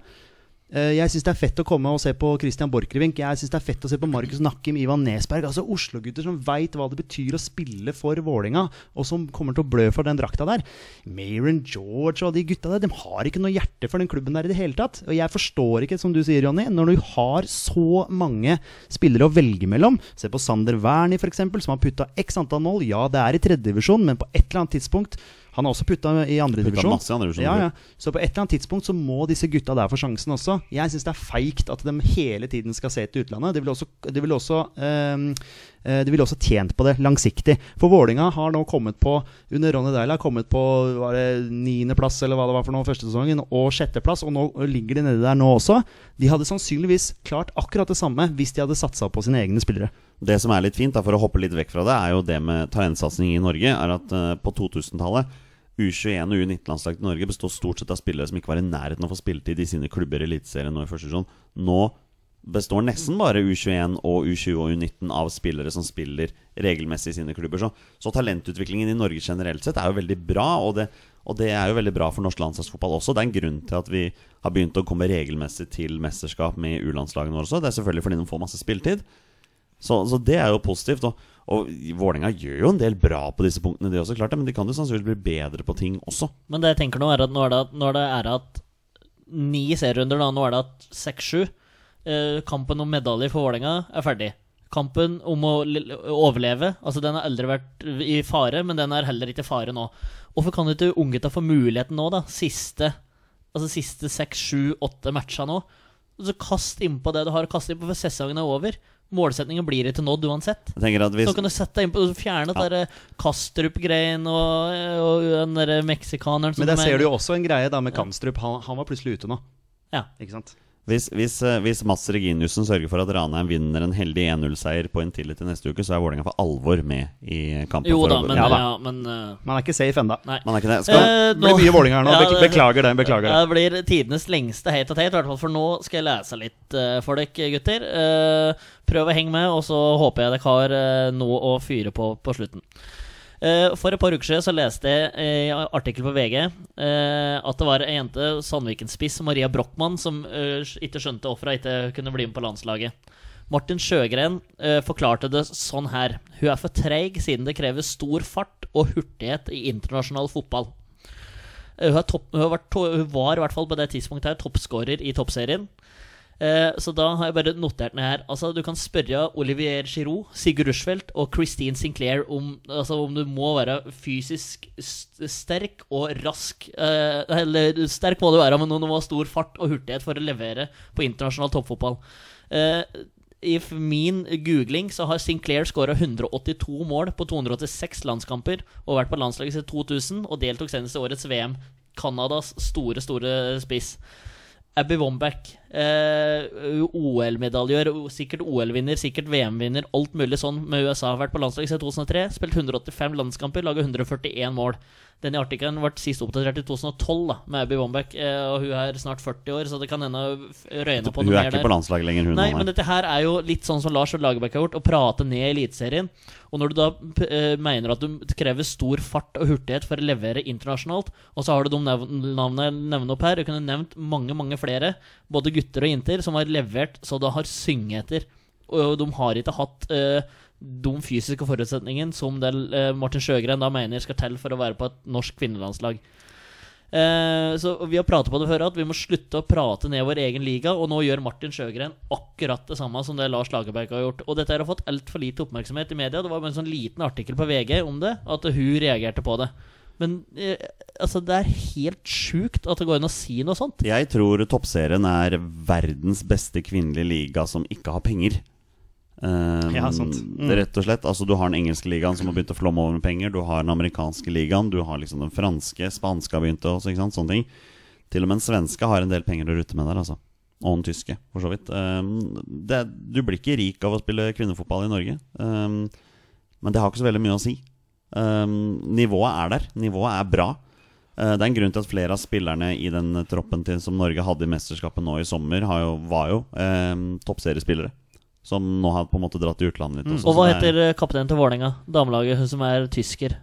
Eh, Jeg syns det er fett å komme og se på Christian Borchgrevink. Jeg syns det er fett å se på Markus Nakkim, Ivan Nesberg. Altså Oslo-gutter som veit hva det betyr å spille for Vålinga, og som kommer til å blø for den drakta der. Mayron George og de gutta der, de har ikke noe hjerte for den klubben der i det hele tatt. Og jeg forstår ikke, som du sier, Jonny, når du har så mange spillere å velge mellom. Se på Sander Wernie, f.eks., som har putta x antall mål. Ja, det er i tredjedivisjon, men på et eller annet tidspunkt han har også putta i andredivisjon. andredivisjon, Ja, ja. Så på et eller annet tidspunkt så må disse gutta der få sjansen også. Jeg syns det er feigt at de hele tiden skal se til utlandet. De ville også, de vil også, eh, de vil også tjent på det langsiktig. For Vålinga har nå kommet på, under Ronny Deila, kommet på var det niendeplass eller hva det var for noe første sesongen, og sjetteplass, og nå ligger de nede der nå også. De hadde sannsynligvis klart akkurat det samme hvis de hadde satsa på sine egne spillere. Det som er litt fint, da, for å hoppe litt vekk fra det, er jo det med talentsatsing i Norge. Er at uh, på 2000-tallet U21 og U19-landslaget til Norge består stort sett av spillere som ikke var i nærheten av å få spilletid i sine klubber i Eliteserien og i første divisjon. Nå består nesten bare U21 og U20 og U19 av spillere som spiller regelmessig i sine klubber. Så, så talentutviklingen i Norge generelt sett er jo veldig bra, og det, og det er jo veldig bra for norsk landslagsfotball også. Det er en grunn til at vi har begynt å komme regelmessig til mesterskap med U-landslagene våre også. Det er selvfølgelig fordi de får masse spilletid. Så, så det er jo positivt. Og, og Vålerenga gjør jo en del bra på disse punktene, de også, klart det, men de kan jo sannsynligvis bli bedre på ting også. Men det jeg tenker nå, er at nå er det, når det er at ni serierunder, da, nå er det at seks-sju eh, Kampen om medaljer for Vålerenga er ferdig. Kampen om å overleve Altså Den har aldri vært i fare, men den er heller ikke i fare nå. Hvorfor kan ikke unggutta få muligheten nå, da? Siste Altså siste seks, sju, åtte matcha nå. Så kast innpå det du har å kaste innpå, for sesongen er over. Målsetningen blir ikke nådd uansett. Jeg tenker at hvis, Så kan du sette deg inn på fjerne ja. der Kastrup-greien og, og den derre meksikaneren som Men der ser er- du jo også en greie da med Kamstrup. Han, han var plutselig ute nå. Ja. Ikke sant? Hvis, hvis, eh, hvis Mats Reginiussen sørger for at Ranheim vinner en heldig 1-0-seier på Intility neste uke, så er Vålerenga for alvor med i kampen. Jo da, men, Ja ja, men uh, Man er ikke safe ennå. Nei. Man er ikke det. Skal, Eh, Det blir mye Vålerenga her nå. Ja, det- Beklager det. beklager det Ja, det blir tidenes lengste hate og hate, i hvert fall for nå skal jeg lese litt uh, for dere, gutter. Uh, prøv å henge med, og så håper jeg dere har noe å fyre på på slutten. Eh, for et par uker siden så leste jeg i artikkel på VG eh, at det var ei jente, Sandviken-spiss, Maria Brochmann, som eh, ikke skjønte hun ikke kunne bli med på landslaget. Martin Sjøgren forklarte det sånn her. Hun er for treig siden det krever stor fart og hurtighet i internasjonal fotball. Hun, topp, hun, var, hun var i hvert fall på det tidspunktet her toppskårer i toppserien. Eh, så da har jeg bare notert ned her. Altså, Du kan spørre Olivier Giroud, Sigurd Rushfeldt og Christine Sinclair om, altså, om du må være fysisk sterk og rask. Eh, eller sterk må du være, men du må ha stor fart og hurtighet for å levere på internasjonal toppfotball. Eh, I min googling så har Sinclair skåra 182 mål på 286 landskamper og vært på landslaget siden 2000 og deltok senest i årets VM. Canadas store, store spiss. Abby Womback. Eh, OL-medaljør, sikkert OL-vinner, sikkert VM-vinner. Alt mulig sånn med USA. Har vært på landslaget siden 2003. Spilt 185 landskamper, laget 141 mål. Den i artikkelen ble sist oppdatert i 2012 da, med Abby Womback. Eh, og hun er snart 40 år, så det kan hende noe mer der. hun er ikke der. på landslaget lenger, hun Nei, men dette her er jo litt sånn som Lars og Lagerbäck har gjort, å prate ned Eliteserien. Og når du da eh, mener at du krever stor fart og hurtighet for å levere internasjonalt, og så har du de navnene jeg nevner opp her, du kunne nevnt mange, mange flere, både gutter og jenter, som har levert så det har synget etter. Og de har ikke hatt eh, de fysiske forutsetningene som del, eh, Martin Sjøgren da mener skal til for å være på et norsk kvinnelandslag. Eh, så Vi har pratet på det før at vi må slutte å prate ned vår egen liga, og nå gjør Martin Sjøgren akkurat det samme som det Lars Lagerberg har gjort. Og dette har fått altfor lite oppmerksomhet i media. Det var en sånn liten artikkel på VG om det, at hun reagerte på det. Men eh, altså, det er helt sjukt at det går an å si noe sånt. Jeg tror toppserien er verdens beste kvinnelige liga som ikke har penger. Um, Ja, sant. Mm. Rett og slett. Altså, du har den engelske ligaen som har begynt å flomme over med penger. Du har den amerikanske ligaen. Du har liksom den franske. Spanske har begynt også. Ikke sant? Sånne ting. Til og med den svenske har en del penger å rutte med der. Altså. Og den tyske, for så vidt. Um, det, du blir ikke rik av å spille kvinnefotball i Norge. Um, men det har ikke så veldig mye å si. Nivået er der. Nivået er bra. Uh, Det er en grunn til at flere av spillerne i den troppen til, som Norge hadde i mesterskapet nå i sommer, har jo, var jo toppseriespillere. Som nå har på en måte dratt i utlandet litt. også, Og hva heter er heter eh, kapteinen til Vålerenga? Damelaget, hun som er tysker.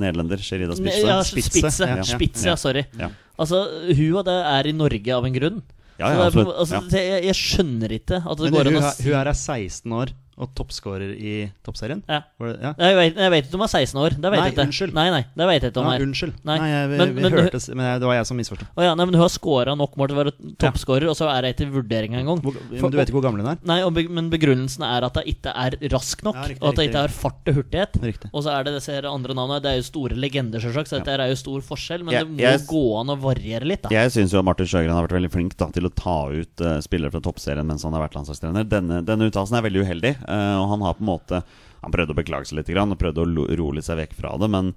Nederlender. Sherida Spitze. Ja, Spitze, Spitze. ja. Spitze, ja, sorry. Ja. Altså, hun og det er i Norge av en grunn. Ja, ja, absolutt. altså, jeg, jeg skjønner ikke at det Men går an å si hun er 16 år og toppskårer i toppserien. Ja. Det, ja? Jeg vet, jeg vet ikke om han var 16 år. Det vet Nei, jeg ikke. unnskyld. Nei, nei, det vet jeg ikke om Ja, her. unnskyld. Nei. Nei, jeg, vi, Men- vi men- hørte, s- men det var jeg som misforsto. Ja, nei, men hun har scora nok mål til å være toppskårer, og så er det ikke vurdering engang. Du vet ikke hvor gammel hun er? Nei, og be, Men begrunnelsen er at det ikke er rask nok, Ja, riktig, og at det ikke har fart og hurtighet. Riktig. Og så er det disse andre navnene. Det er jo store legender, selvsagt, så dette er jo stor forskjell. Men Jeg- det må jeg- gå an å variere litt, da. Jeg syns jo Martin Sjøgren har vært veldig flink da, til å ta ut uh, spillere fra toppserien mens han har vært landslagstrener. Denne, denne uttalelsen er veldig uheldig, og han har på en måte Han prøvde å beklage seg litt grann, og prøvde å roe seg vekk fra det. Men,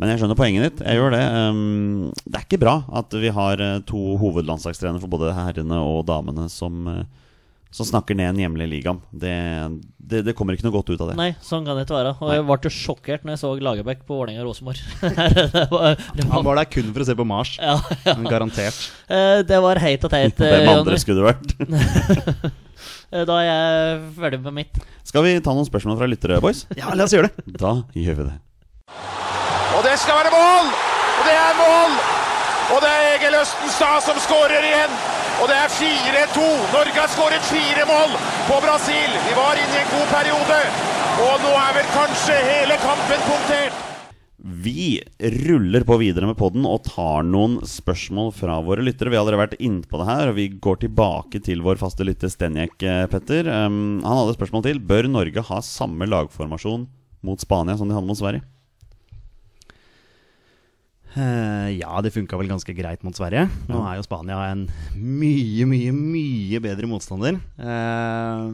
men jeg skjønner poenget ditt. Jeg gjør det. Um, det er ikke bra at vi har eh, to hovedlandslagstrenere for både herrene og damene som, eh, som snakker ned den hjemlige ligaen. Det, det, det kommer ikke noe godt ut av det. Nei, sånn kan det ikke være. Og Nei. jeg ble jo sjokkert når jeg så Lagerbäck på Vålerenga Rosenborg. *laughs* det var, Han var, der kun for å se på Mars. ja, ja. Garantert. Eh, Det var heit og teit. eh, Hvem andre skulle det vært? *laughs* Eh, Da er jeg ferdig med mitt. Skal vi ta noen spørsmål fra lyttere, boys? Ja, la oss gjøre det. Da gjør vi det. Og det skal være mål! Og det er mål! Og det er Egil Østenstad som skårer igjen. Og det er 4-2. Norge har skåret fire mål på Brasil. Vi var inne i en god periode. Og nå er vel kanskje hele kampen punktert. Vi ruller på videre med podden og tar noen spørsmål fra våre lyttere. Vi har allerede vært inne på det her, og vi går tilbake til vår faste lytter Stenjek, eh, Petter. Um, han hadde spørsmål til. Bør Norge ha samme lagformasjon mot Spania som de hadde mot Sverige? Eh, ja, det funka vel ganske greit mot Sverige. Nå er jo Spania en mye, mye, mye bedre motstander. Uh,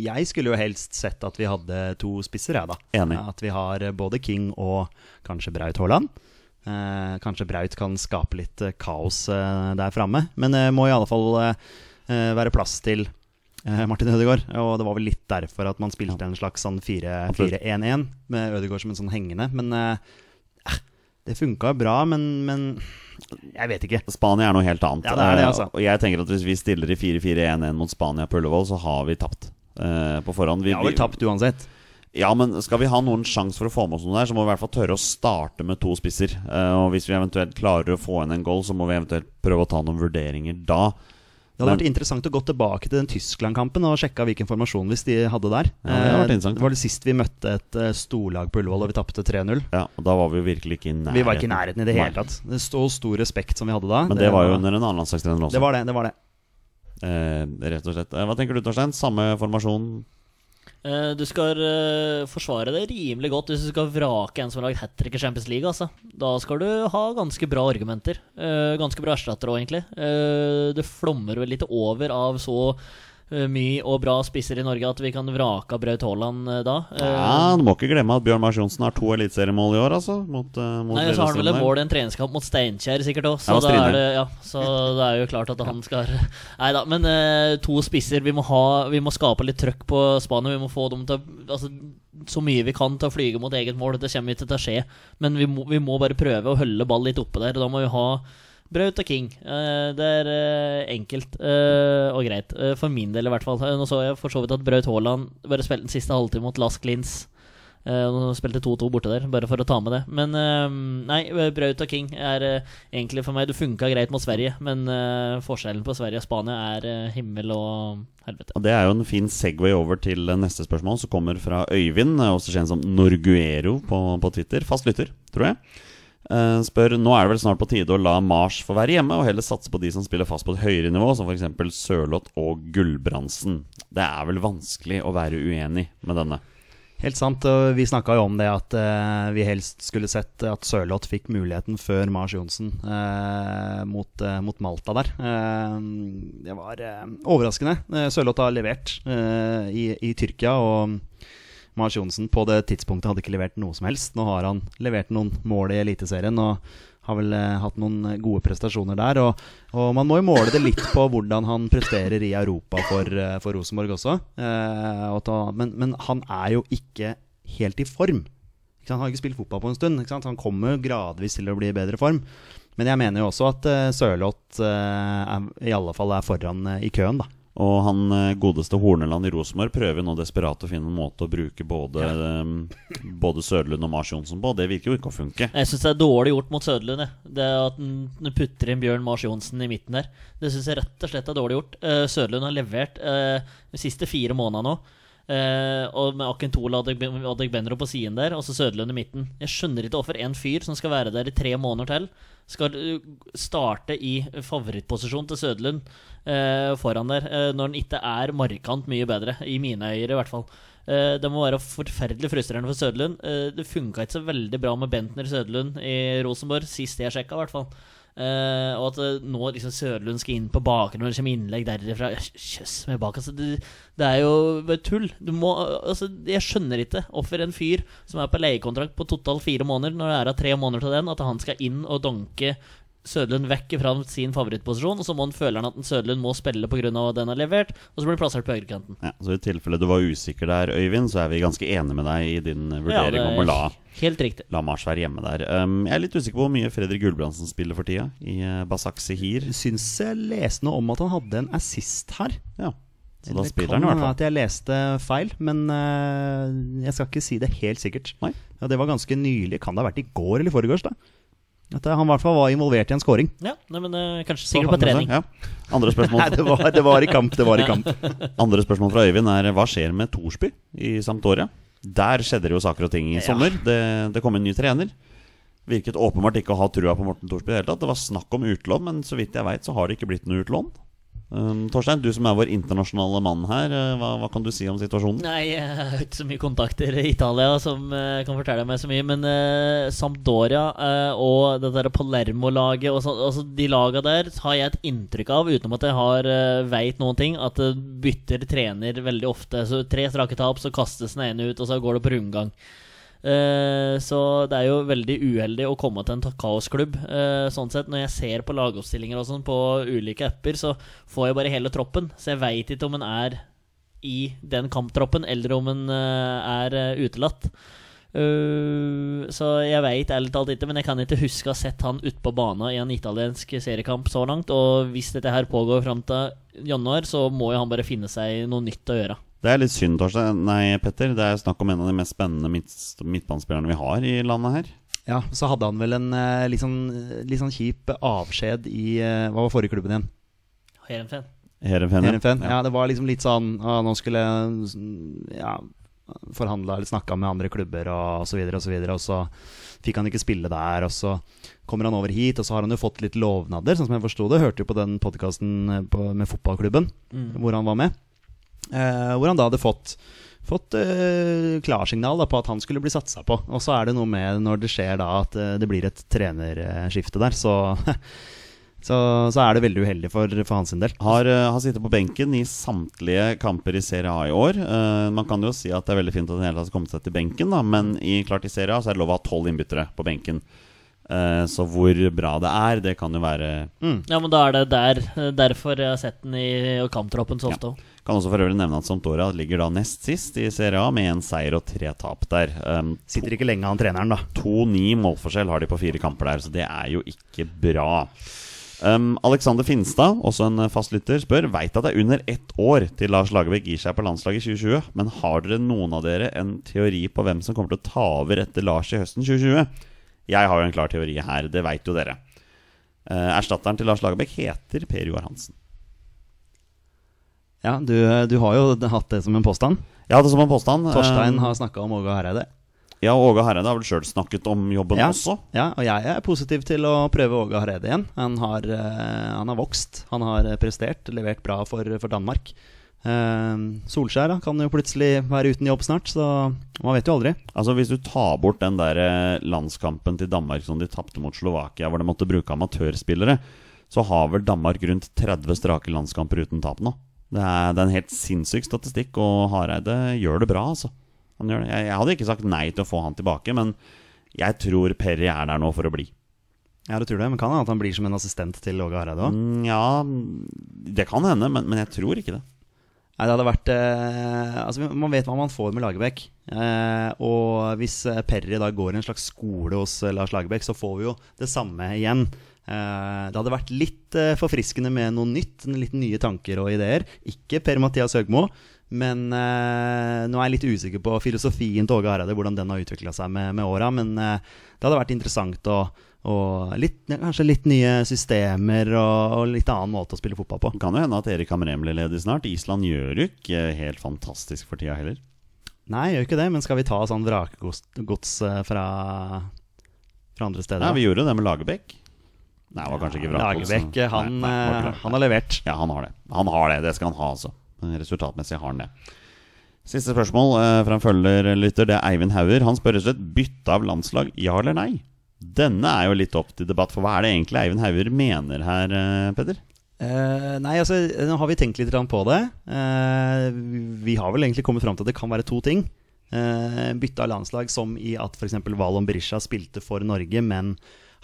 jeg skulle jo helst sett at vi hadde to spisser, jeg, da. Enig. At vi har både King og kanskje Braut Haaland. Uh, kanskje Braut kan skape litt kaos der framme. Men det må i alle fall være plass til Martin Ødegaard. Og det var vel litt derfor at man spilte en slags sånn 4-1-1 med Ødegaard som en sånn hengende. Men det funka bra, men, men jeg vet ikke. Spania er noe helt annet. Ja, det er det, Eh, altså. Og jeg tenker at Hvis vi stiller i 4-4-1-1 mot Spania på Ullevål, så har vi tapt eh, på forhånd. Vi, Vi har vel tapt uansett. Ja, men skal vi ha noen sjanse for å få med oss noe der, så må vi i hvert fall tørre å starte med to spisser. Eh, og hvis vi eventuelt klarer å få inn en goal, så må vi eventuelt prøve å ta noen vurderinger da. Det hadde Men- vært interessant å gå tilbake til den Tyskland-kampen og sjekke hvilken formasjon hvis de hadde der. Ja, det hadde vært Eh, det var det sist vi møtte et eh, storlag på Ullevål og vi tapte 3-0. Ja, og Da var vi virkelig ikke i nærheten. Vi var ikke i nærheten i det hele tatt. Det stod stor respekt som vi hadde da. Men det var jo under en annen landslagstrener også. Det var det. det var det eh, rett og slett. Eh, Hva tenker du, Torstein? Samme formasjon? Eh, Du skal eh, forsvare det rimelig godt hvis du skal vrake en som har lagd hat trick i Champions League. Altså. Da skal du ha ganske bra argumenter. Eh, ganske bra erstattere òg, egentlig. Det flommer vel litt over av så mye og bra spisser i Norge at vi kan vrake av Braut Haaland eh, da. Eh, Ja, Du må ikke glemme at Bjørn Mars Johnsen har to eliteseriemål i år, altså. Mot, eh, mot Nei, så har han vel et mål i en treningskamp mot Steinkjer sikkert òg, så, Ja, og det, ja, så det er jo klart at han skal *laughs* Nei da, men uh, to spisser. Vi må, ha, vi må skape litt trøkk på Spania. Vi må få dem til å altså, så mye vi kan til å flyge mot eget mål. Det kommer ikke til å skje, men vi må, vi må bare prøve å holde ball litt oppe der. Da må vi ha Braut og King. Eh, det er eh, enkelt eh, og greit. For min del, i hvert fall. Nå så jeg for så vidt at Braut Haaland bare spilte den siste halvtime mot Lask Lins. Uh, spilte 2-2 borte der, bare for å ta med det. Men nei, Braut og King er egentlig for meg Det funka greit mot Sverige, men forskjellen på Sverige og Spania er himmel og helvete. Og Det er jo en fin Segway over til neste spørsmål, som kommer fra Øyvind, også kjent som Norguero på, på Twitter. Fast lytter, tror jeg. Eh, spør Nå er det vel snart på tide å la Mars få være hjemme, og heller satse på de som spiller fast på et høyere nivå, som f.eks. Sørloth og Gulbrandsen. Det er vel vanskelig å være uenig med denne. Helt sant. Vi snakka jo om det at eh, vi helst skulle sett at Sørloth fikk muligheten før Mars Johnsen eh, mot, eh, mot Malta der. Det var overraskende. Sørloth har levert i, i Tyrkia, og Mars Johnsen på det tidspunktet hadde ikke levert noe som helst. Nå har han levert noen mål i Eliteserien og har vel eh, hatt noen gode prestasjoner der. Og, og man må jo måle det litt på hvordan han presterer i Europa for, eh, for Rosenborg også. Eh, og ta, men, men han er jo ikke helt i form. Han har ikke spilt fotball på en stund. Han kommer gradvis til å bli i bedre form. Men jeg mener jo også at uh, Sørloth eh, i alle fall er foran eh, i køen, da. Og han eh, godeste Horneland i Rosenborg prøver nå desperat å finne en måte å bruke både, eh, både Søderlund og Mars Johnsen på. Det virker jo ikke å funke. Jeg syns det er dårlig gjort mot Søderlund. Det At han putter inn Bjørn Mars Johnsen i midten der. Det syns jeg rett og slett er dårlig gjort. Uh, Søderlund har levert de siste fire månedene nå. Eh, og med Akentola og Adeg- Adegbenro på siden der, og så Søderlund i midten. Jeg skjønner ikke hvorfor en fyr som skal være der i tre måneder til, skal eh, starte i favorittposisjon til Søderlund uh, foran der, uh, når han ikke er markant mye bedre, i mine øyne i hvert fall. Det må være forferdelig frustrerende for Søderlund. Det funka ikke så veldig bra med Bentner Søderlund i Rosenborg, sist jeg sjekka, i hvert fall. Eh, og at eh, nå liksom Søderlund skal inn på bakgrunn når det kommer innlegg derifra Kjøss meg bak. Altså, det, det er jo bare tull. Må, altså, jeg skjønner ikke hvorfor en fyr som er på leiekontrakt på totalt fire måneder, når det er av tre måneder til den, at han skal inn og donke Søderlund vekk fra sin favorittposisjon, og så må han føle han at Sødlund Søderlund må spille pga. den har levert, og så blir han plassert på høyrekanten. Ja, så I tilfelle du var usikker der, Øyvind, så er vi ganske enige med deg i din vurdering Ja, om å la, helt riktig. la Mars være hjemme der. Um, jeg er litt usikker på hvor mye Fredrik Gulbrandsen spiller for tida i uh, Basak Sehir. Syns jeg leste noe om at han hadde en assist her. Ja, Så da spiller han i hvert hende fall. at jeg leste feil, men uh, jeg skal ikke si det helt sikkert. Nei. Ja, det var ganske nylig. Kan det ha vært i går eller i forgårs? da? At eh, han i hvert fall var involvert i en scoring. Ja, nei, men uh, kanskje sikkert på trening. Ja. Andre spørsmål *laughs* Nei, det var, det var i kamp. Det var i kamp. *laughs* Andre spørsmål fra Øyvind er hva skjer med Torsby i Sampdoria? Der skjedde det jo saker og ting i Ja. sommer. Det, det kom en ny trener. Virket åpenbart ikke å ha trua på Morten Thorsby i det hele tatt. Det var snakk om utlån, men så vidt jeg veit, så har det ikke blitt noe utlån. Um, Torstein, du som er vår internasjonale mann her, eh, hva, hva kan du si om situasjonen? Nei, jeg har ikke så mye kontakter i Italia som uh, kan fortelle meg så mye. Men uh, Sampdoria uh, og det der Palermo-laget og så, altså De laga der har jeg et inntrykk av, utenom at jeg har uh, veit noen ting, at det bytter trener veldig ofte. Så Tre strake tap, så kastes den ene ut, og så går det på rundgang. Eh, så det er jo veldig uheldig å komme til en kaosklubb. eh, sånn sett Når jeg ser på lagoppstillinger og sånn på ulike apper, så får jeg bare hele troppen. Så jeg veit ikke om en er i den kamptroppen, eller om en eh, er utelatt. Eh, så jeg veit ærlig talt ikke, men jeg kan ikke huske å ha sett han ute på banen i en italiensk seriekamp så langt. Og hvis dette her pågår fram til januar, så må jo han bare finne seg noe nytt å gjøre. Det er litt synd, Torstein. Nei, Petter. Det er snakk om en av de mest spennende midt, midtbanespillerne vi har i landet her. Ja, Så hadde han vel en eh, litt sånn, litt sånn kjip avskjed i eh, Hva var forrige klubben igjen? Herenfen. Heerenveen. Heerenveen. Ja, det var liksom litt sånn ah, Nå skulle ja, forhandla eller snakka med andre klubber og så videre og så videre, og så fikk han ikke spille der, og så kommer han over hit, og så har han jo fått litt lovnader, sånn som jeg forsto det. Hørte jo på den podkasten med fotballklubben hvor han var med, eh, hvor han da hadde fått Fått eh, klarsignal da, på at han skulle bli satsa på. Og så er det noe med når det skjer da at eh, det blir et trenerskifte der, så *laughs* Så, så er det veldig uheldig for, for hans del. Har, eh, har sittet på benken i samtlige kamper i Serie A i år. Uh, man kan jo si at det er veldig fint at han hele tatt har kommet seg til benken, da, men i, klart i Serie A så er det lov å ha tolv innbyttere på benken. Eh, så hvor bra det er, det kan jo være Ja, men da er det der. Derfor jeg har sett den i kamptroppen så ofte òg. Kan også for øvrig nevne at Santora ligger da nest sist i Serie A med én seier og tre tap der. Um, Sitter ikke lenge, han treneren, da. 2-9 målforskjell har de på fire kamper der, så det er jo ikke bra. Um, Alexander Finstad, også en fastlytter, spør Veit at det er under ett år til Lars Lagerbäck gir seg på landslaget i 2020, men har dere noen av dere en teori på hvem som kommer til å ta over etter Lars i høsten 2020? Jeg har jo en klar teori her, det veit jo dere. Uh, erstatteren til Lars Lagerbäck heter Per Joar Hansen. Ja, du, du har jo hatt det som en påstand. Ja, det er som en påstand. Torstein har snakka om Åge Hareide. Ja, Åge Hareide har vel sjøl snakket om jobben Ja, også. ja, og jeg er positiv til å prøve Åge Hareide igjen. Han har, eh, han har vokst, han har prestert, levert bra for, for Danmark. Uh, Solskjær da, kan jo plutselig være uten jobb snart, så man vet jo aldri. Altså Hvis du tar bort den der eh, landskampen til Danmark som de tapte mot Slovakia, hvor de måtte bruke amatørspillere, så har vel Danmark rundt 30 strake landskamper uten tap nå. Det er, det er en helt sinnssyk statistikk, og Hareide gjør det bra, altså. Han gjør det. Jeg, jeg hadde ikke sagt nei til å få han tilbake, men jeg tror Perry er der nå for å bli. Ja, du tror det, men kan hende at han blir som en assistent til Åge Hareide òg? Mm, ja, det kan hende, men, men jeg tror ikke det. Nei, det hadde vært eh, Altså, Man vet hva man får med Lagerbäck. Eh, og hvis eh, Perry da går i en slags skole hos eh, Lars Lagerbäck, så får vi jo det samme igjen. Eh, det hadde vært litt forfriskende med noe nytt, litt nye tanker og ideer. Ikke Per-Mathias Høgmo, men eh, nå er jeg litt usikker på filosofien til Åge Hareide, hvordan den har utvikla seg med, med åra. Men eh, det hadde vært interessant å og litt, kanskje litt nye systemer og, og litt annen måte å spille fotball på. Kan jo hende at Erik Hamrem blir ledig snart. Island gjør jo ikke helt fantastisk for tida heller. Nei, gjør ikke det, men skal vi ta sånn vrakgods eh, fra, fra andre steder? Ja. Vi gjorde det med Lagerbäck. Nei, det var kanskje ikke Vrakos. Lagerbäck, eh, han, eh, han har levert. Ja, han har det. Han har det, det skal han ha, altså. Men Resultatmessig har han det. Siste spørsmål eh, fra en følgerlytter. Det er Eivind Hauger. Han spør rett og slett bytte av landslag, ja eller nei? Denne er jo litt opp til debatt, for hva er det egentlig Eivind Hauger mener her, eh, Peder? Eh, nei, altså, nå har vi tenkt litt på det. Eh, vi har vel egentlig kommet fram til at det kan være to ting. Eh, bytte av landslag som i at f.eks. Valon Berisha spilte for Norge, men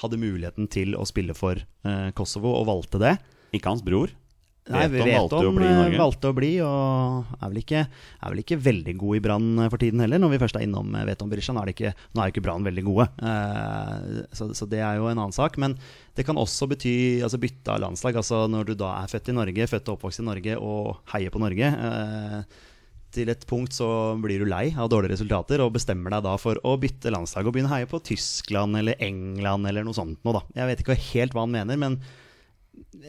hadde muligheten til å spille for eh, Kosovo og valgte det. Ikke hans bror? Nei, vi vet valgte om i eh, valgte å bli, og er vel ikke, er vel ikke veldig god i Brann for tiden heller. Når vi først er innom eh, Veton Berisha, nå er, det ikke, nå er jo ikke Brann veldig gode. Eh, så, så det er jo en annen sak. Men det kan også bety altså bytte av landslag. Altså Når du da er født i Norge, født og oppvokst i Norge og heier på Norge. Eh, til et punkt så blir du lei av dårlige resultater og bestemmer deg da for å bytte landslag og begynne å heie på Tyskland eller England eller noe sånt noe, da. Jeg vet ikke helt hva han mener, men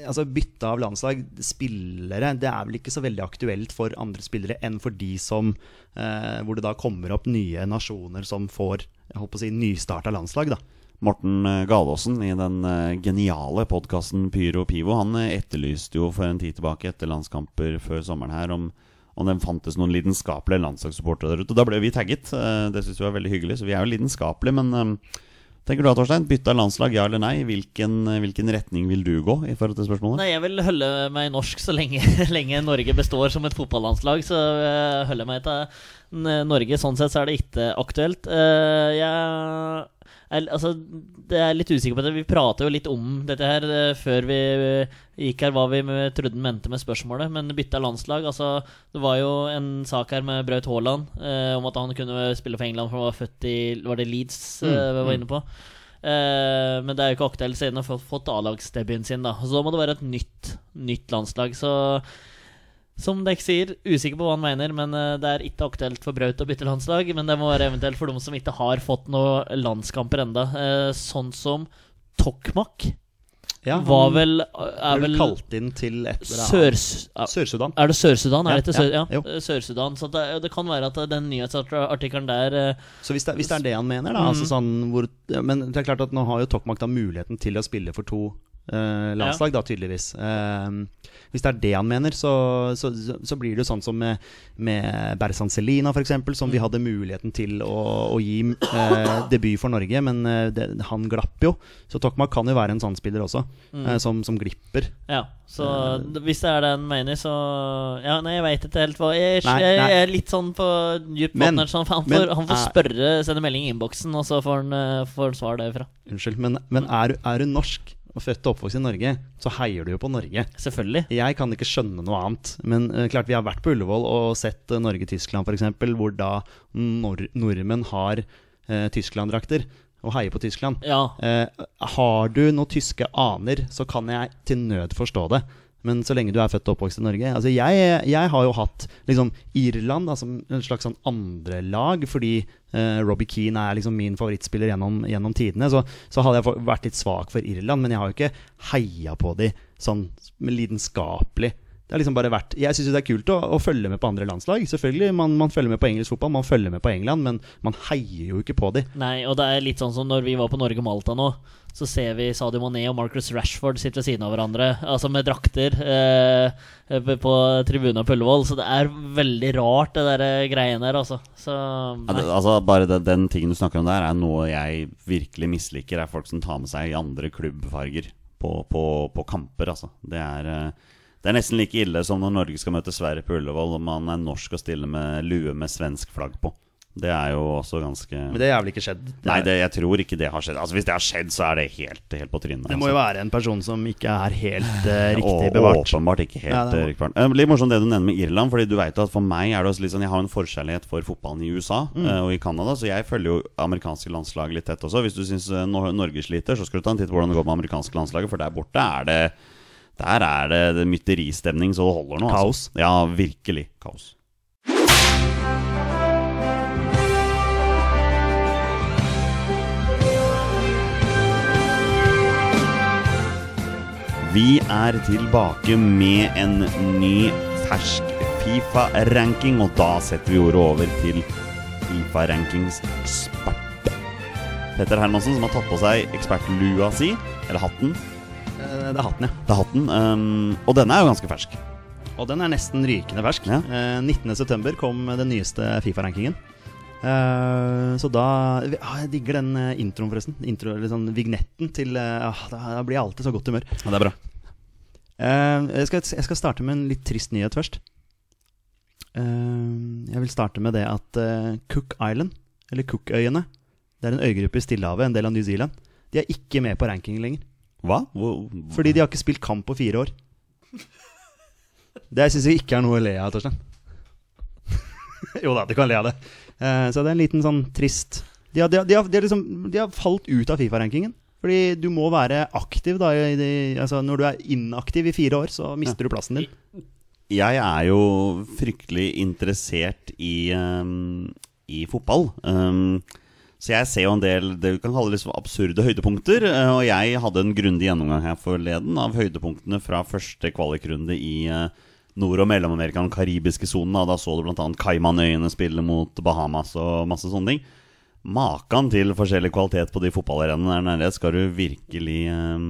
altså bytte av landslag, spillere Det er vel ikke så veldig aktuelt for andre spillere enn for de som eh, Hvor det da kommer opp nye nasjoner som får jeg håper å si, nystarta landslag, da. Morten eh, Galaasen i den eh, geniale podkasten Pyro Pivo Han eh, etterlyste jo for en tid tilbake etter landskamper før sommeren her om, om den fantes noen lidenskapelige landslagssupportere der ute. Og Da ble vi tagget. Det syns vi var veldig hyggelig, så vi er jo lidenskapelige. Men tenker du da, Torstein? Bytte landslag, ja eller nei? Hvilken, eh, hvilken retning vil du gå i forhold til spørsmålet? Nei, jeg vil holde meg norsk så lenge, *laughs* lenge Norge består som et fotballandslag. Så jeg meg til Norge. Sånn sett så er det ikke aktuelt. Eh, Jeg er, altså, det er litt usikker på det. Vi prater jo litt om dette her eh, før vi gikk her, hva vi med- trodde han mente med spørsmålet. Men bytte av landslag altså, Det var jo en sak her med Braut Haaland eh, om at han kunne spille for England, for han var født i Var det Leeds eh, vi var inne på? Eh, men det er jo ikke aktuelt siden han har fått, fått A-lagsdebuten sin. da Så da må det være et nytt, nytt landslag. Så som Dekk sier, usikker på hva han mener, men eh, det er ikke aktuelt for Braut å bytte landslag. Men det må være eventuelt for de som ikke har fått noen landskamper enda Eh, sånn som Tokmak Ja, var vel er Er vel kalt inn til Sør... Sør-Sudan. Er det Sør-Sudan? Ja, Sør... ja, eh, Sør-Sudan. Så det, det kan være at eh, den nyhetsartikkelen der eh, Så hvis det, hvis det er det han mener, da Mm. altså sånn hvor, Men det er klart at nå har jo Tokmak da muligheten til å spille for to eh, landslag, da tydeligvis. Eh, hvis det er det han mener, så, så, så, blir det jo sånn som med, med Berzan Selina, f.eks., som vi hadde muligheten til å, å gi eh, debut for Norge, men eh, det, han glapp jo. Så Tokmak kan jo være en sånn spiller også, eh, som, som glipper. Ja, så d- hvis det er det han mener, så Ja, nei, jeg veit ikke helt hva Jeg, Nei, jeg, jeg er litt sånn på dypt vann her, så han får, men han får spørre, sende melding i innboksen, og så får han, eh, får han svar derfra. Unnskyld, men, men er, du- er du norsk og født og oppvokst i Norge, så heier du jo på Norge. Selvfølgelig. Jeg kan ikke skjønne noe annet. Men uh, klart vi har vært på Ullevål og sett uh, Norge-Tyskland f.eks., hvor da nor nordmenn har uh, Tyskland-drakter og heier på Tyskland. Ja. Har du noen tyske aner, så kan jeg til nød forstå det. Men så lenge du er født og oppvokst i Norge Altså Jeg, jeg har jo hatt liksom Irland da, som en slags sånn andrelag, fordi eh, Robbie Keane er liksom min favorittspiller gjennom, gjennom tidene. Så, så hadde jeg vært litt svak for Irland, men jeg har jo ikke heia på de sånn lidenskapelig. Det har liksom bare vært Jeg syns det er kult å, å følge med på andre landslag. Selvfølgelig, man, man følger med på engelsk fotball, man følger med på England, men man heier jo ikke på de. Nei, og det er litt sånn som når vi var på Norge og Malta nå. Så ser vi Sadio Mané og Marcus Rashford sitte ved siden av hverandre, altså med drakter, eh, på tribunen på Ullevål. Så det er veldig rart, det der eh, greiene der, altså. Så Ja, det, altså bare det, Den tingen du snakker om der, er noe jeg virkelig misliker. Er folk som tar med seg andre klubbfarger på, på, på kamper. Altså. Det, er, eh, det er nesten like ille som når Norge skal møte Sverige på Ullevål og man er norsk og stiller med lue med svensk flagg på. Det er jo også ganske Men det har vel ikke skjedd. Det, Nei, det, jeg tror ikke det har skjedd. Altså Hvis det har skjedd, så er det helt, helt på trynet. det må altså. jo være en person som ikke er helt Og riktig bevart. Åpenbart ikke helt Ja, det eh, riktig bevart. Eh, Litt morsomt det du nevner med Irland. Fordi du vet jo at For meg er det også litt sånn Jeg har en forkjærlighet for fotballen i USA Mm. uh, og i Canada, så jeg følger jo amerikanske landslag litt tett også. Hvis du syns Norge sliter, så skal du ta en titt på hvordan det går med amerikanske landslaget, for der borte er det Der er det, det mytteristemning så det holder nå. Kaos. Altså. Ja, virkelig kaos. Vi er tilbake med en ny fersk Fifa-ranking, og da setter vi ordet over til Fifa-rankings ekspert. Petter Hermansen, som har tatt på seg ekspertlua si, eller hatten. Eh, det er hatten, ja. Det er hatten, um, og denne er jo ganske fersk. Og den er nesten rykende fersk. Ja. Uh, 19.9 kom den nyeste Fifa-rankingen. Uh, så da ah, Jeg digger den eh, introen, forresten. Intro, eller sånn vignetten til eh, ah, Da blir jeg alltid så godt humør. Ja, det er bra. Eh, jeg, skal, jeg skal starte med en litt trist nyhet først. Eh, jeg vil starte med det at eh, Cook Island, eller Cookøyene, det er en øygruppe i Stillehavet, en del av New Zealand, de er ikke med på rankingen lenger. Hva? Hvor, Fordi de har ikke spilt kamp på fire år. Det syns jeg ikke er noe å le av, Torstein. *laughs* jo da, du kan le av det. Eh, så det er en liten sånn trist De har, de har, de har, de har, liksom, de har falt ut av Fifa-rankingen. Fordi du må være aktiv da altså Når du er inaktiv i fire år, så mister du plassen din. Jeg er jo fryktelig interessert i, um, i fotball. Um, så jeg ser jo en del det vi kan kalle liksom absurde høydepunkter. eh, Og jeg hadde en grundig gjennomgang her forleden av høydepunktene fra første kvalikrunde i eh, Nord- og Mellom-Amerika, den karibiske sonen. Da, så du bl.a. Caymanøyene spille mot Bahamas og masse sånne ting. Makan til forskjellig kvalitet på de fotballarenaene der nede skal du virkelig eh,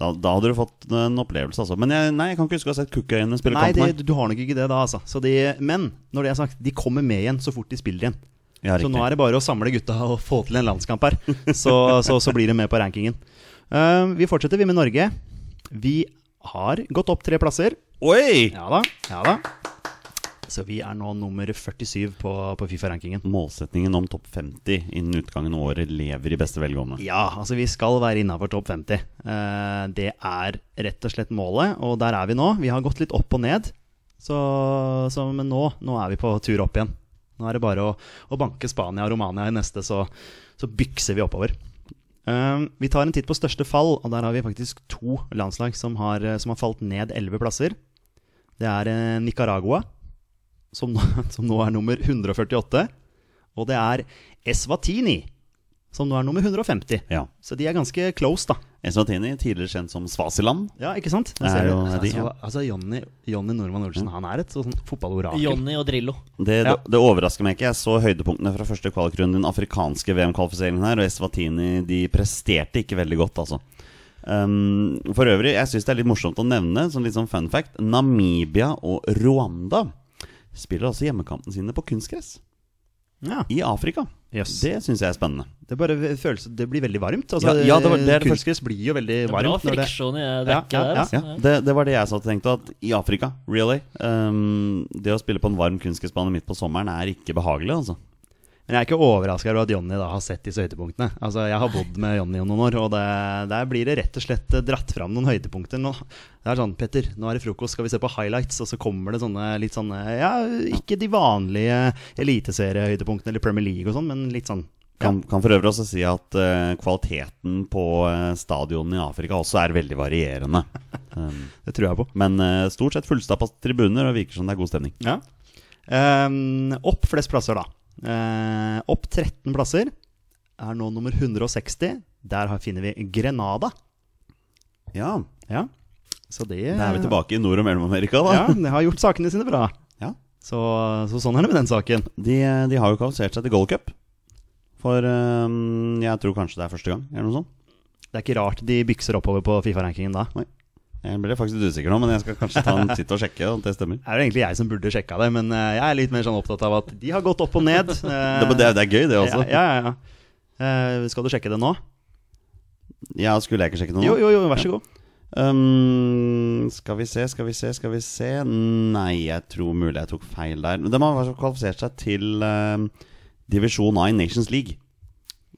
da, da hadde du fått en opplevelse, altså. Men jeg, nei, jeg kan ikke huske å ha sett Cookøyene spille Nei, kamp. det, du har nok ikke det da, altså. Så de, men når det er sagt, de kommer med igjen så fort de spiller igjen. Ja, så nå er det bare å samle gutta og få til en landskamp her. Så, så, så blir det med på rankingen. Uh, vi fortsetter, vi med Norge. Vi har gått opp tre plasser. Oi! Ja da. ja da Så vi er nå nummer 47 på, på Fifa-rankingen. Målsetningen om topp 50 innen utgangen av året lever i beste velgående. Ja, altså vi skal være innafor topp 50. Uh, det er rett og slett målet, og der er vi nå. Vi har gått litt opp og ned, så, så, men nå, nå er vi på tur opp igjen. Nå er det bare å, å banke Spania og Romania i neste, så, så bykser vi oppover. Uh, vi tar en titt på største fall, og der har vi faktisk to landslag som har, eh, som har falt ned 11 plasser. Det er eh, Nicaragua, som *laughs* som nå er nummer 148. Og det er Eswatini, som nå er nummer 150. Ja. Så de er ganske close, da. Eswatini, tidligere kjent som Svasiland. Ja, ikke sant? Er jo, er ser du. jo de, altså, ja. altså Jonny, Jonny Normann Olsen, han er et sånn fotballorakel. Johnny og Drillo. Det, Ja. det, det overrasker meg ikke. Jeg så høydepunktene fra første kvalikrunde i den afrikanske VM-kvalifiseringen her, og Eswatini de presterte ikke veldig godt, altså. Um, for øvrig, jeg syns det er litt morsomt å nevne, som litt sånn fun fact, Namibia og Rwanda spiller også hjemmekampene sine på kunstgress Ja, i Afrika. Jøss. Det syns jeg er spennende. Det bare føles Det blir veldig varmt. Altså, Ja, ja, det var- det det kunstgress blir jo veldig er varmt. det- Ja, ja, der. ja. Altså. Ja, det, det var det jeg satt og tenkte, at i Afrika, really um, Det å spille på en varm kunstgressbane midt på sommeren er ikke behagelig, altså. Men jeg er ikke overraska over at Jonny da har sett disse høydepunktene. Altså, Jeg har bodd med Jonny i noen år, og det, der blir det rett og slett dratt fram noen høydepunkter. Nå, det er sånn, Petter, nå er det frokost, skal vi se på highlights? Og så kommer det sånne litt sånne Ja, ikke de vanlige eliteseriehøydepunktene eller Premier League og sånn, men litt sånn ja. Kan, kan for øvrig også si at uh, kvaliteten på uh, stadionene i Afrika også er veldig varierende. *laughs* Um, Det tror jeg på. men uh, stort sett fullstappa tribuner, og virker som det er god stemning. Ja. Um, opp flest plasser, da. Eh, opp 13 plasser. Er nå nummer 160. Der finner vi Grenada. Ja, Ja. Så det Da er vi tilbake i Nord- og Mellom-Amerika, da. Ja, de har gjort sakene sine bra. Ja. Så, så sånn er det med den saken. De, de har jo kvalifisert seg til Gold Cup. For um, jeg tror kanskje det er første gang, eller noe sånt. Det er ikke rart de bykser oppover på Fifa-rankingen da. Jeg ble faktisk litt usikker nå, men jeg skal kanskje ta en titt og sjekke om det stemmer. Det er jo egentlig jeg som burde sjekka det, men eh, jeg er litt mer sånn opptatt av at de har gått opp og ned. *laughs* Det, det, er- det er gøy, det også. Ja, ja, ja. Eh, skal du sjekke det nå? Ja, skulle jeg ikke sjekke det nå? Jo, jo, jo, vær så god. Um, skal vi se, skal vi se, skal vi se Nei, jeg tror mulig jeg tok feil der. De har kvalifisert seg til uh, divisjon A i Nations League.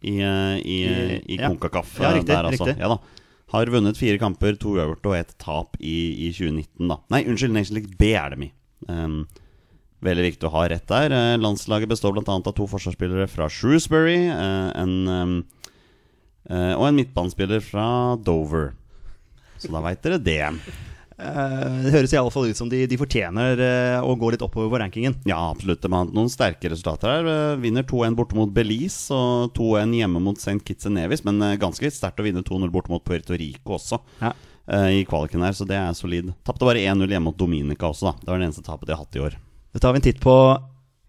I, uh, i, I- i ja. Konkakaf. Ja, riktig, der, altså. riktig. Ja, da. Har vunnet fire kamper, to uavgjort og ett tap i, i 2019, da. Nei, unnskyld, Nation League B er dem i. Um, veldig viktig å ha rett der. Uh, landslaget består bl.a. av to forsvarsspillere fra Shrewsbury uh, en, um, uh, og en midtbanespiller fra Dover. Så da veit dere det. Eh, det høres i alle fall ut som de, de fortjener eh, å gå litt oppover på rankingen. Ja, absolutt. De har noen sterke resultater her. Eh, Vinner 2-1 borte mot Belize og 2-1 hjemme mot St. Kitts and Nevis. Men ganske sterkt å vinne 2-0 borte mot Puerto Rico også, Ja. i kvaliken her. Så det er solid. Tapte bare 1-0 hjemme mot Dominica også, da. Det var det eneste tapet de har hatt i år. Da tar vi en titt på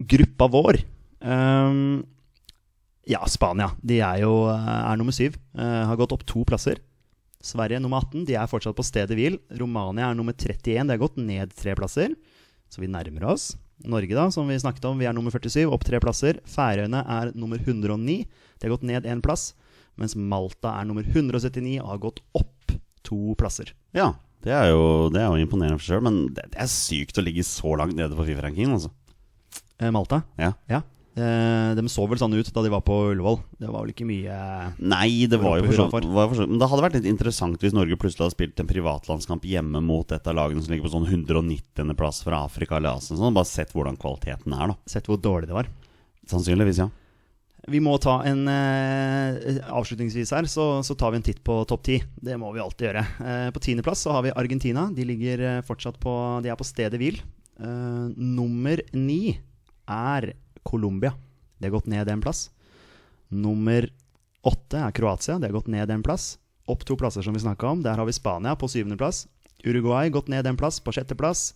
gruppa vår. Um, ja, Spania. De er jo er nummer syv. Uh, har gått opp to plasser. Sverige nummer 18. De er fortsatt på stedet hvil. Romania er nummer 31. Det har gått ned tre plasser. Så vi nærmer oss. Norge, da, som vi snakket om, vi er nummer 47, opp tre plasser. Færøyene er nummer 109. De har gått ned én plass. Mens Malta er nummer 179 og har gått opp to plasser. Ja, det er jo, det er jo imponerende for sjøl, men det, det er sykt å ligge så langt nede på Fifa-rankingen, altså. Eh, Malta? Ja. Ja. Eh, de så vel sånn ut da de var på Ullevål. Det var vel ikke mye Nei, det var jo for sånn, Men det hadde vært litt interessant hvis Norge plutselig hadde spilt en privatlandskamp hjemme mot et av lagene som ligger på sånn 190. plass fra Afrika eller Asien. Sånn, bare sett hvordan kvaliteten er, da. Sett hvor dårlig det var. Sannsynligvis, ja. Vi må ta en eh, Avslutningsvis her så, så tar vi en titt på topp ti. Det må vi alltid gjøre. Eh, på tiendeplass så har vi Argentina. De ligger eh, fortsatt på De er på stedet hvil. Eh, nummer ni er Colombia. Det har gått ned en plass. Nummer åtte er Kroatia. Det har gått ned en plass. Opp to plasser, som vi snakka om. Der har vi Spania på syvendeplass. Uruguay gått ned en plass, på sjetteplass.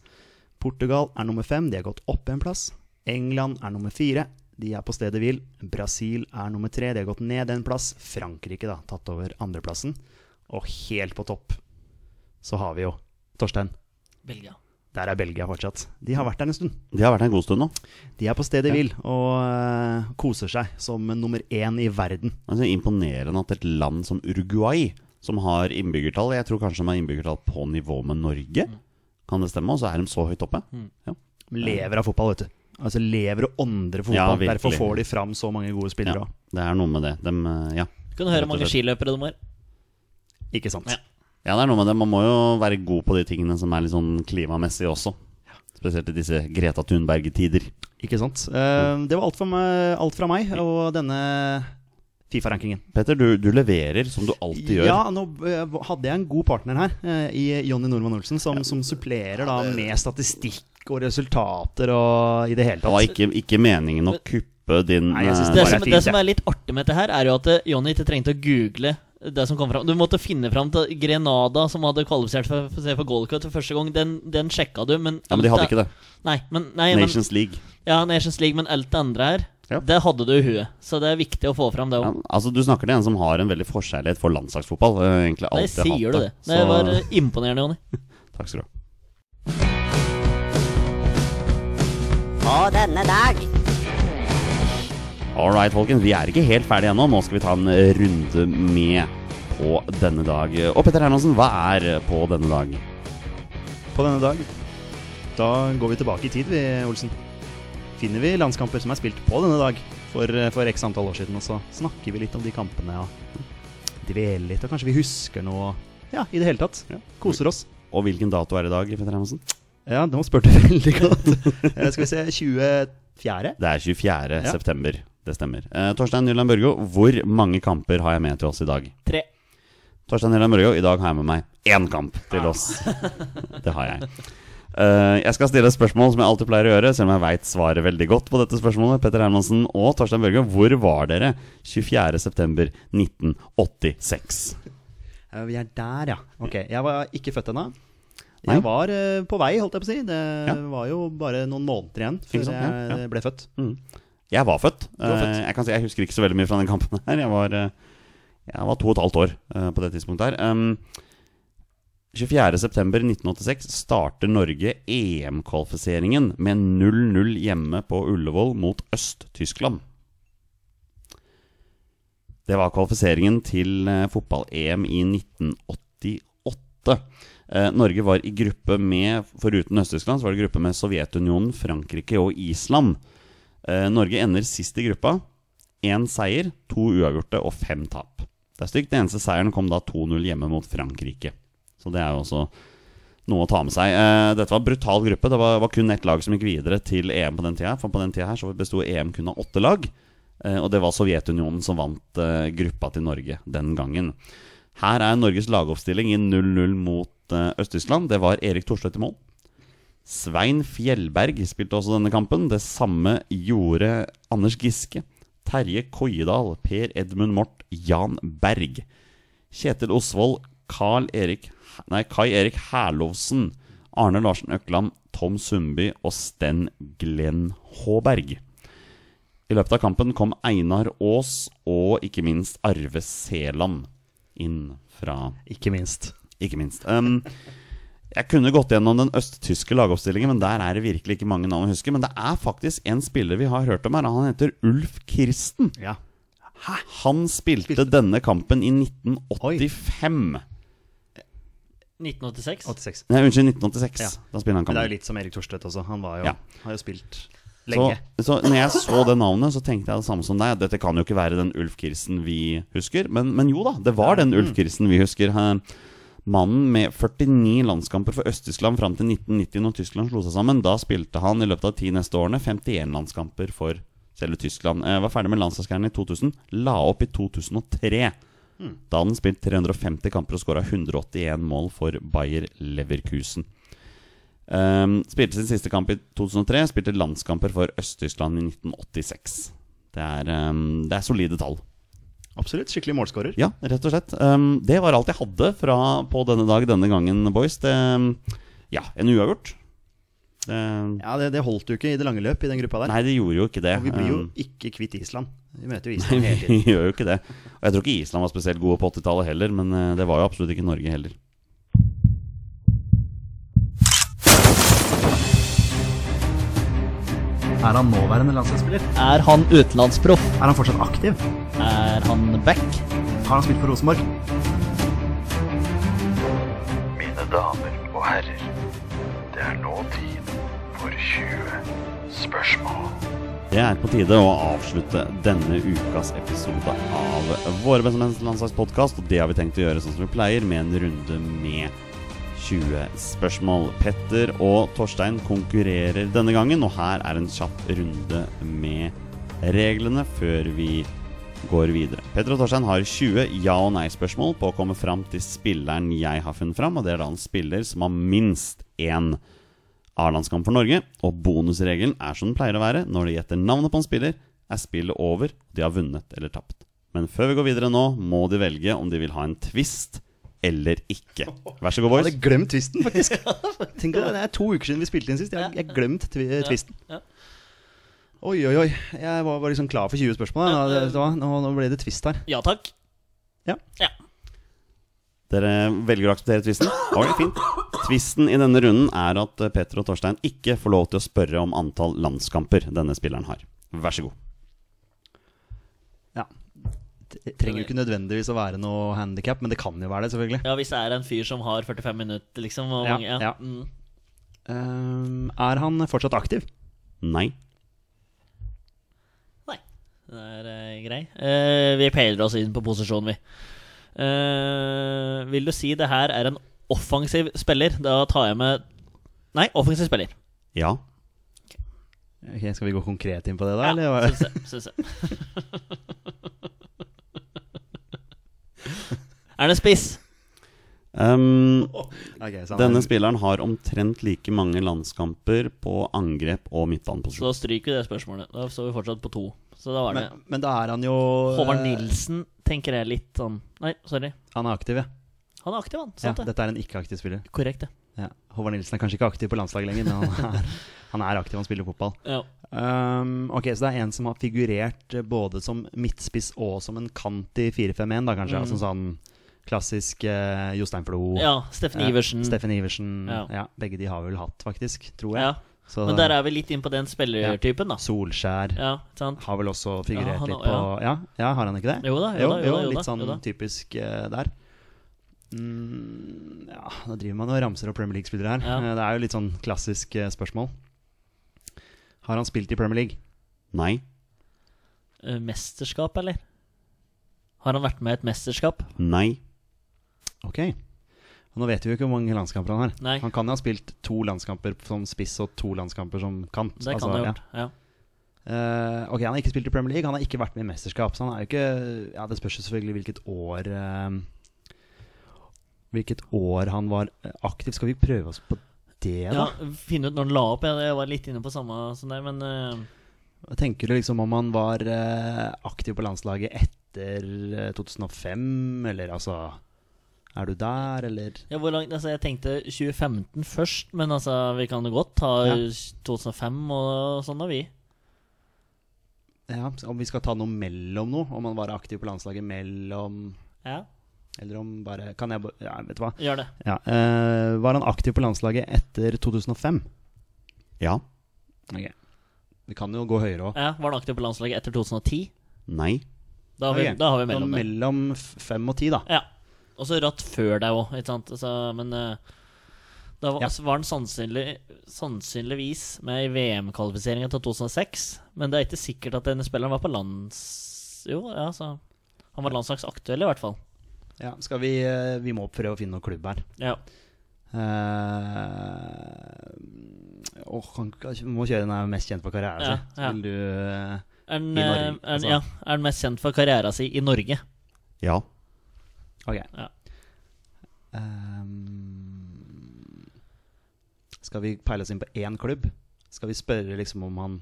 Portugal er nummer fem. De har gått opp en plass. England er nummer fire. De er på stedet hvil. Brasil er nummer tre. De har gått ned en plass. Frankrike da, tatt over andreplassen. Og helt på topp så har vi jo Torstein. Belgia. Der er Belgia fortsatt. De har vært der en stund. De har vært en god stund nå. De er på stedet hvil og uh, koser seg som nummer én i verden. Altså, imponerende at et land som Uruguay, som har innbyggertall Jeg tror kanskje de har innbyggertall på nivå med Norge. Kan det stemme? Og så er de så høyt oppe. Ja. Lever av fotball, vet du. Altså lever og åndrer Ja, fotball. Ja, Derfor får de fram så mange gode spillere ja. Det er noe med det. De, eh, ja. Du høre hvor mange skiløpere de har. Ikke sant? Ja. Ja, det er noe med det. Man må jo være god på de tingene som er litt sånn klimamessige også. Spesielt i disse Greta Thunberg-tider. Ikke sant? Uh, det var alt, fra, meg, alt fra meg og denne Fifa-rankingen. Petter, du, du leverer som du alltid gjør. Ja, nå eh, hadde jeg en god partner her eh, i Jonny Normann Olsen, som, som supplerer da med statistikk og resultater og i det hele tatt. Det var ikke, ikke meningen å kuppe din Nei, jeg synes eh, Det som, det det. som er litt artig med dette her, er jo at Jonny ikke trengte å google det som kom fram. Du måtte finne fram til Grenada, som hadde kvalifisert for, for, for Gold Cup for første gang. Den, den sjekka du, men Ja, men de hadde ikke det. Nei, men, nei, men, Nations League. ja, Nations League, men alt det andre her, Ja. det hadde du i huet. Så det er viktig å få fram det Ja, altså Du snakker til en som har en veldig forkjærlighet for landslagsfotball. Jeg har egentlig Nei, sier du hatt det? Det Så- var eh, imponerende, Jonny. *laughs* Takk skal du ha. På denne dag All right, folkens. Vi er ikke helt ferdige ennå. Nå skal vi ta en eh, runde med på denne dag. Og Petter Hermansen, hva er eh, på denne dag? På denne dag Da går vi tilbake i tid, vi, Olsen. Finner vi landskamper som er spilt på denne dag for, for x antall år siden, og så snakker vi litt om de kampene og dveler litt, og kanskje vi husker noe Ja, i det hele tatt. Koser oss. Og hvilken dato er det i dag, Petter Hermansen? Ja, nå spurte du *laughs* veldig godt. Eh, Skal vi se 24. Det er 24. Ja. september. Det stemmer. Eh, Torstein Nyland Børgo, hvor mange kamper har jeg med til oss i dag? Tre. Torstein Nyland Børgo, i dag har jeg med meg én kamp til oss. Det har jeg. Eh, jeg skal stille et spørsmål som jeg alltid pleier å gjøre, selv om jeg veit svaret veldig godt på dette spørsmålet. Petter Hermansen og Torstein Børge, hvor var dere 24.9.1986? Ja, vi er der, ja. Ok, Jeg var ikke født ennå. Nei. Jeg var eh, på vei, holdt jeg på å si. Det Ja. var jo bare noen måneder igjen før sant? Ja, ja. jeg ble født. Mm. Jeg var født. var født. Eh, jeg, kan si, jeg husker ikke så veldig mye fra den kampen her. Jeg var, eh, jeg var to og et halvt år eh, på det tidspunktet her. Um, 24.9.1986 starter Norge EM-kvalifiseringen med 0-0 hjemme på Ullevål mot Øst-Tyskland. Det var kvalifiseringen til fotball-EM i 1988. Eh, Norge var i gruppe med, foruten Øst-Tyskland, så var det gruppe med Sovjetunionen, Frankrike og Island. Eh, Norge ender sist i gruppa. Én seier, to uavgjorte og fem tap. Det er stygt. Den eneste seieren kom da 2-0 hjemme mot Frankrike. Så det er jo også noe å ta med seg. Eh, dette var en brutal gruppe. Det var, var kun ett lag som gikk videre til EM på den tida. For på den tida her så besto EM kun av åtte lag. Eh, og det var Sovjetunionen som vant gruppa til Norge den gangen. Her er Norges lagoppstilling i 0-0 mot Øst-Tyskland. Det var Erik Thorstvedt i mål. Svein Fjellberg spilte også denne kampen. Det samme gjorde Anders Giske. Terje Koiedal, Per Edmund Mort, Jan Berg. Kjetil Osvold, Karl Erik, nei, Kai Erik Herlovsen, Arne Larsen Økland, Tom Sundby og Sten Glenn Håberg. I løpet av kampen kom Einar Aas og ikke minst Arve Seland inn fra Ikke minst. ikke minst. Um, jeg kunne gått gjennom den østtyske lagoppstillingen, men der er det virkelig ikke mange navn å huske. Men det er faktisk en spiller vi har hørt om her. Han heter Ulf Kirsten. Ja. Han spilte, Spilte- denne kampen i 1985. 1986. 86. Nei, unnskyld, 1986. Ja. Da spiller han Men det er jo litt som Erik Thorstvedt også. Han var jo, Ja. har jo spilt Lenge. Så, så når jeg så det navnet, så tenkte jeg det samme som deg. Dette kan jo ikke være den Ulf Kirsten vi husker. Men, men jo da, det var den Ulf Kirsten vi husker. Han- Mannen med 49 landskamper for Øst-Tyskland fram til 1990, når Tyskland slo seg sammen. Da spilte han i løpet av de ti neste årene 51 landskamper for selve Tyskland. Jeg var ferdig med landslagskarrieren i 2000. La opp i 2003. Da hadde han spilt 350 kamper og skåra 181 mål for Bayer Leverkusen. Um, spilte sin siste kamp i 2003. Spilte landskamper for Øst-Tyskland i 1986. Det er, um, det er solide tall. Absolutt. Skikkelig målskårer. Ja, rett og slett. Um, det var alt jeg hadde fra, på denne dag denne gangen, boys. Det, ja, en uavgjort. Det, Ja, det, det holdt jo ikke i det lange løp i den gruppa der. Nei, det gjorde jo ikke det. Og vi blir jo Um, ikke kvitt Island. Vi møter jo *laughs* Island hele tiden. vi gjør jo ikke det. Og jeg tror ikke Island var spesielt gode på 80-tallet heller, men uh, det var jo absolutt ikke Norge heller. Er han nåværende landslagsspiller? Er han utenlandsproff? Er han fortsatt aktiv? Er han back? Har han spilt for Rosenborg? Mine damer og herrer, det er nå tid for 20 spørsmål. Det er på tide å avslutte denne ukas episode av Våre bestemenns landslagspodkast. Og det har vi tenkt å gjøre sånn som vi pleier, med en runde med 20 spørsmål. Petter og Torstein konkurrerer denne gangen, og her er en kjapp runde med reglene før vi går videre. Petter og Torstein har 20 ja- og nei-spørsmål på å komme fram til spilleren jeg har funnet fram, og det er da en spiller som har minst én A-landskamp for Norge, og bonusregelen er som den pleier å være. Når de gjetter navnet på en spiller, er spillet over, de har vunnet eller tapt. Men før vi går videre nå, må de velge om de vil ha en twist eller ikke. Vær så god, Jeg boys. hadde glemt twisten, faktisk. *laughs* Tenk at Det er to uker siden vi spilte inn sist. Jeg har glemt twi twisten. ja. Oi, oi, oi. Jeg var, bare liksom klar for 20 spørsmål. Vet du hva? nå, nå ble det twist her. Ja takk. Ja. Ja. Dere velger å akseptere twisten? Oi, fint. Twisten i denne runden er at eh, Petter og Torstein ikke får lov til å spørre om antall landskamper denne spilleren har. Vær så god. Ja. Det trenger jo ikke nødvendigvis å være noe handikap, men det kan jo være det, selvfølgelig. ja, hvis det er en fyr som har 45 minutter, liksom. Og Ja, mange, ja. ja. Mm. Um, er han fortsatt aktiv? Nei, det er eh, grei. Eh, vi peiler oss inn på posisjon, vi. Eh, vil du si det her er en offensiv spiller? Da tar jeg med Nei, offensiv spiller. Ja. Okay, Skal vi gå konkret inn på det, da? eller? synes syns jeg. Synes jeg. *laughs* er det spiss? Um, okay, Denne er- spilleren har omtrent like mange landskamper på angrep og Så midtbaneposisjon. da stryker vi det spørsmålet. Da står vi fortsatt på to. Så da var det men, men da er han jo Håvard eh, Nilsen, tenker jeg litt sånn Nei, sorry. Han er aktiv, ja. Han er aktiv, han. ja det. dette er en ikke-aktiv spiller. Korrekt, det. Ja. Håvard Nilsen er kanskje ikke aktiv på landslaget lenger, men han er, *laughs* han er aktiv, han spiller fotball. Ja. Um, ok, Så det er en som har figurert eh, både som midtspiss og som en kant i 4-5-1, da kanskje? Mm. Altså sånn klassisk uh, Jostein Flo. ja Steffen Iversen. Iversen. Steffen Iversen. Ja. Ja. begge de har vel hatt, faktisk, tror jeg. Ja. Så Men der er vi litt inn på den spillertypen, da. Solskjær Ja, sant? har vel også figurert Ja, han litt på ja. ja, har han ikke det? Jo da, jo jo da, jo litt da, sånn jo da. typisk uh, der. Mm, ja, da driver man og ramser opp Premier League-spillere her. Ja. Eh, Det er jo litt sånn klassisk uh, spørsmål. Har han spilt i Premier League? Nei. Eh, Mesterskap, eller? Har han vært med i et mesterskap? Nei. Ok. Og nå vet vi jo ikke hvor mange landskamper han har. Nei. Han kan jo ha spilt to landskamper som spiss og to landskamper som kant. Det Altså, kan han ha ja. gjort. Ja. Uh, ok, Han har ikke spilt i Premier League, han har ikke vært med i mesterskap. Så han er jo ikke Ja, Det spørs selvfølgelig hvilket år uh, Hvilket år han var eh, aktiv. Skal vi prøve oss på det, da? Ja. Finne ut når han la opp. Jeg, var litt inne på samme som deg, men uh Tenker du liksom om han var eh, aktiv på landslaget etter eh, 2005, eller altså Er du der, eller? ja, hvor langt, altså, Jeg tenkte 2015 først, men altså, vi kan jo godt ta Ja. 2005 og sånn, da, vi. Ja, Om vi skal ta noe mellom noe? Om han var aktiv på landslaget mellom Ja, Eller om bare Kan jeg bare Ja, vet du hva. gjør det. Ja, uh, var han aktiv på landslaget etter 2005? Ja. Ok. Vi kan jo gå høyere òg. Ja, Var han aktiv på landslaget etter 2010? Nei. Da har vi, okay. da har vi mellom mellom fem og ti, da. Ja. Og så ratt før deg òg, ikke sant. Altså, men uh, Da var, Ja. var han sannsynlig, sannsynligvis med i VM-kvalifiseringa til 2006. Men det er ikke sikkert at denne spilleren var på lands... Jo, ja, så Han var landslagsaktuell, i hvert fall. Ja, skal vi eh, Vi må prøve å finne noen klubb her. Ja. Uh, åh, han må kjøre den er mest kjent for karrieren Ja, sin. ja. Vil du uh, Er den, I Norge, altså. ja, er den mest kjent for karrieren sin i Norge? Ja. Ok. Ja. Um, skal vi peile oss inn på én klubb? Skal vi spørre liksom om han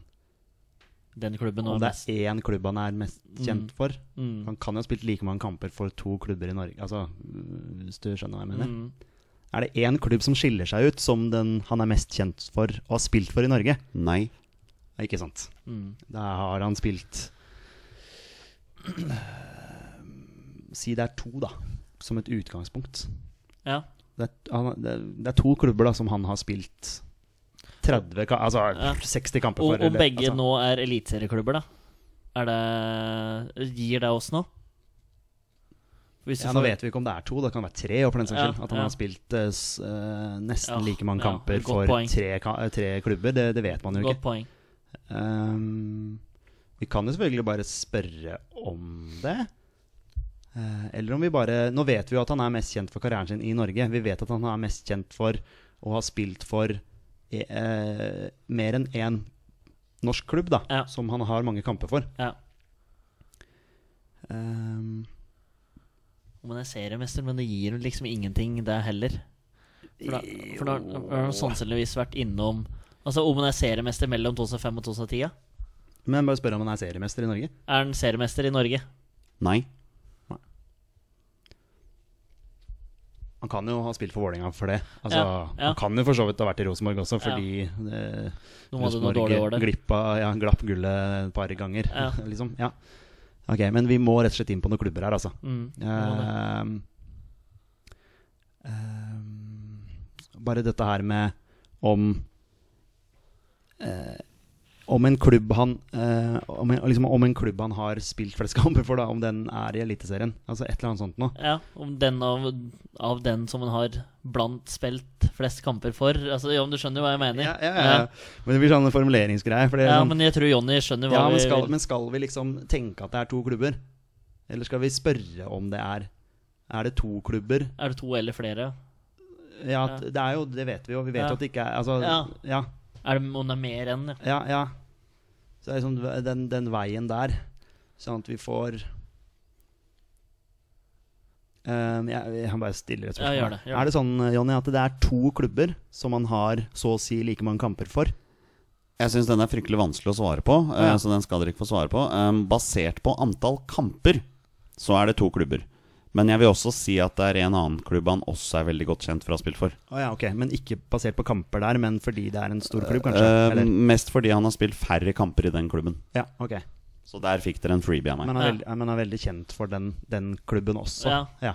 Den klubben Om det er én klubb han er mest kjent for? mm. Han kan jo ha spilt like mange kamper for to klubber i Norge. Altså, Hvis du skjønner hva jeg mener? Mm. Er det én klubb som skiller seg ut som den han er mest kjent for og har spilt for i Norge? Nei. Ikke sant? Mm. Da har han spilt Si det er to, da, som et utgangspunkt. Ja. Det er, han, det, det er to klubber da som han har spilt 30 ka Altså Ja. 60 kamper for. og og begge altså, nå er eliteserieklubber, da? Er det Gir det oss noe? Ja, Nå vet vi ikke om det er to, det kan være tre. Og for den saks Ja, At han ja. har spilt uh, nesten Ja, like mange kamper for tre, eh, tre klubber, det, det vet man jo Godt ikke. Ehm, vi kan jo selvfølgelig bare spørre om det. Eh, eller om vi bare Nå vet vi jo at han er mest kjent for karrieren sin i Norge. Vi vet at han er mest kjent for å ha spilt for eh, mer enn én norsk klubb, da. Ja. Som han har mange kamper for. Ja. Ehm, Om han er seriemester, men det gir liksom ingenting, det heller. For da, for da har han sannsynligvis vært innom Altså Om han er seriemester mellom 2005 og 2010, ja. men bare spør om han er seriemester i Norge. er han seriemester i Norge? Nei. Han kan jo ha spilt for Vålerenga for det. Altså, Ja, ja. Han kan jo for så vidt ha vært i Rosenborg også, fordi eh, Rosenborg glippa, ja, glapp gullet et par ganger. Ja. *laughs* liksom. ja. Ok, men vi må rett og slett inn på noen klubber her, altså. Mm. Ehm, ehm, bare dette her med om eh, Om en klubb han eh, om, en, liksom, om en klubb han har spilt flest kamper for, da, om den er i Eliteserien. Altså et eller annet sånt noe. Ja, om den av, av den som han har blant spilt flest kamper for. Altså, ja, om du skjønner hva jeg mener? Ja, ja, ja, ja. Men det blir sånn formuleringsgreier. For Ja, sånn, men jeg tror Jonny skjønner hva ja, men, vi skal, vil. men skal vi liksom tenke at det er to klubber? Eller skal vi spørre om det er Er det to klubber? Er det to eller flere? Ja, det er jo Det vet vi jo. Vi vet jo at det ikke er Altså, Ja. ja. Er det, om det er mer enn, ja. Ja, ja. Så det er liksom den, den veien der, sånn at vi får um, jeg, jeg bare stille et Ja, spørsmål. gjør det, gjør er det sånn Jonny, at det er to klubber som man har så å si like mange kamper for? Jeg syns den er fryktelig vanskelig å svare på, eh, Ja. så den skal dere ikke få svare på. Um, basert på antall kamper så er det to klubber. Men jeg vil også si at det er en annen klubb han også er veldig godt kjent for å ha spilt for. Oh, ja, ok, Men ikke basert på kamper der, men fordi det er en stor klubb, kanskje? Uh, Eller? mest fordi han har spilt færre kamper i den klubben. Ja, ok Så der fikk dere en freebie av meg. Men er, Ja. veldig, men er veldig kjent for den, den klubben også? Ja. ja.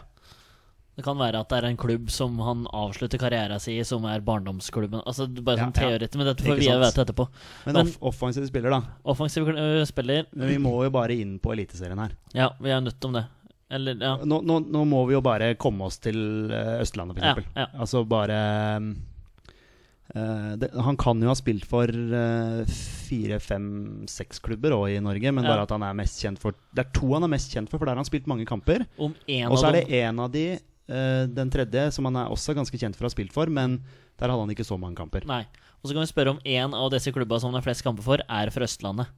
Det kan være at det er en klubb som han avslutter karrieren sin i, som er barndomsklubben. Altså Bare Ja, sånn ja. teoretisk, men dette får vi vite etterpå. Men, Men- off offensiv spiller, da. Offensiv øh, spiller Men vi må jo bare inn på Eliteserien her. Ja, vi er nødt om det. Eller, ja. Nå, nå, nå må vi jo bare komme oss til eh, Østlandet, f.eks. ja. Altså bare uh, det, Han kan jo ha spilt for eh, fire, fem, seks klubber òg i Norge, men Ja. bare at han er mest kjent for Det er to han er mest kjent for, for der har han spilt mange kamper. Om en Og så er det en av de, uh, den tredje, som han er også ganske kjent for å ha spilt for, men der hadde han ikke så mange kamper. Nei. Og så kan vi spørre om en av disse klubba som han har flest kamper for, er fra Østlandet.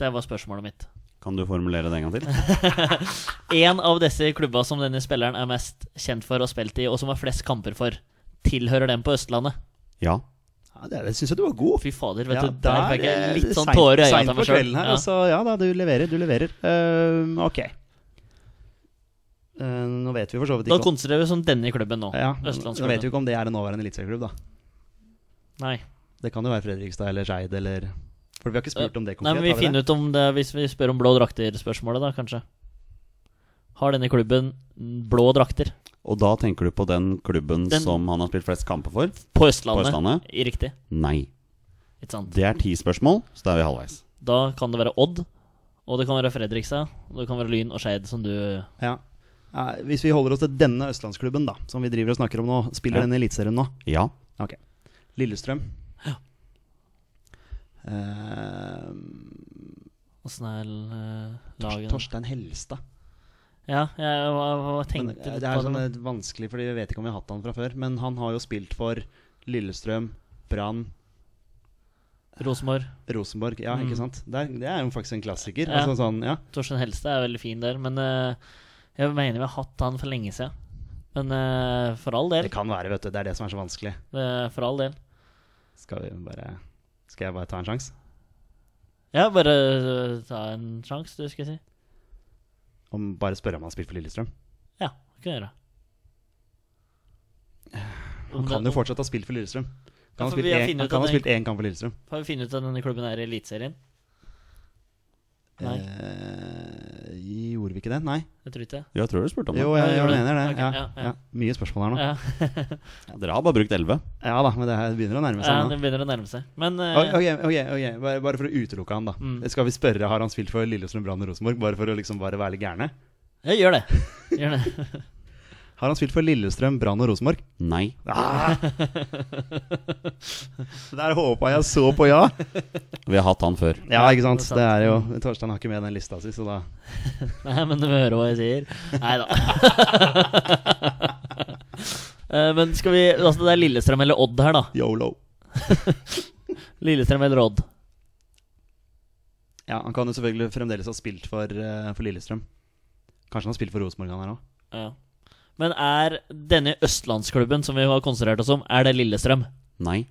Det var spørsmålet mitt. Kan du formulere det en gang til? *laughs* En av disse klubba som denne spilleren er mest kjent for og spilt i, og som har flest kamper for, tilhører den på Østlandet. Ja. Ja, det det syns jeg du var god. Fy fader, vet Ja, du, der fikk jeg litt sånn tårer i øya av meg sjøl. Ja. Altså, ja da, du leverer. Du leverer. Eh, ok. Uh, nå vet vi for så vidt ikke Da konsentrerer vi oss om denne klubben nå. ja, Nå vet vi ikke om det er en nåværende eliteserieklubb, da. Nei. Det kan jo være Fredrikstad eller Skeid eller For vi har ikke spurt om det konkret. Nei, men Vi finner ut om det hvis vi spør om blå drakter-spørsmålet, da, kanskje. Har denne klubben blå drakter Og da tenker du på den klubben Den- som han har spilt flest kamper for? på Østlandet? På Østlandet? I Riktig. Nei. Ikke sant? Det er ti spørsmål, så da er vi halvveis. Da kan det være Odd, og det kan være Fredrikstad, og det kan være Lyn og Skeid, som du Ja. Hvis vi holder oss til denne østlandsklubben, da, som vi driver og snakker om nå, spiller Ja. den Eliteserien nå? Ja. Ok. Lillestrøm. Eh, Åssen er lagen laget? Torstein Helstad. Ja, jeg var, var Men, tenkte eh, på? det er sånn det. eh, vanskelig, Fordi vi vet ikke om vi har hatt han fra før. Men han har jo spilt for Lillestrøm, Brann, Rosenborg. Rosenborg. Ja, Mm. ikke sant? Det er, det er jo faktisk en klassiker. Ja. Altså, sånn, ja. Torstein Helstad er veldig fin der, men uh, jeg mener vi har hatt han for lenge siden. Men uh, for all del. Det kan være, vet du. Det er det som er så vanskelig. Det, for all del. Skal, vi bare, skal jeg bare ta en sjanse? Ja, bare eh, ta en sjanse, du skal jeg si. Om bare spørre om han har spilt for Lillestrøm? Ja, det kan jeg gjøre. Han kan jo fortsatt ha spilt for Lillestrøm. Ja, Kan ha spilt en- han kan ha spilt én kamp for Lillestrøm. Har vi funnet ut at denne klubben er i Eliteserien? Nei. Eh, vi ikke det? Nei. Jeg tror ikke det. Jeg tror du spurte om det. Jo, Ja, jeg, jeg mener det. Okay, ja, ja, ja. ja. Mye spørsmål her nå. Ja, *laughs* Ja, Dere har bare brukt 11. Ja da, men det her begynner å nærme seg ja nå. det begynner å nærme seg. Men uh, Ok, ok, ok, ok. Bare, bare for å utelukke han, da. Mm. Skal vi spørre har han spilt for Lillestrøm, Brann og Rosenborg? Bare for å liksom bare være litt gærne? jeg gjør det. Gjør det. *laughs* Har han spilt for Lillestrøm, Brann og Rosenborg? Nei. Ah! *laughs* Der håpa jeg så på ja! Vi har hatt han før. Ja, ikke sant. det er jo Torstein har ikke med den lista si, så da *laughs* Nei, men du hører hva jeg sier. Nei da. *laughs* Eh, men skal vi Altså, det er Lillestrøm eller Odd her, da. Yolo. Lillestrøm eller Odd. Ja, han kan jo selvfølgelig fremdeles ha spilt for, eh, for Lillestrøm. Kanskje han har spilt for Rosenborg, han her òg. Ja. Men er denne østlandsklubben som vi har konsentrert oss om, er det Lillestrøm? Nei.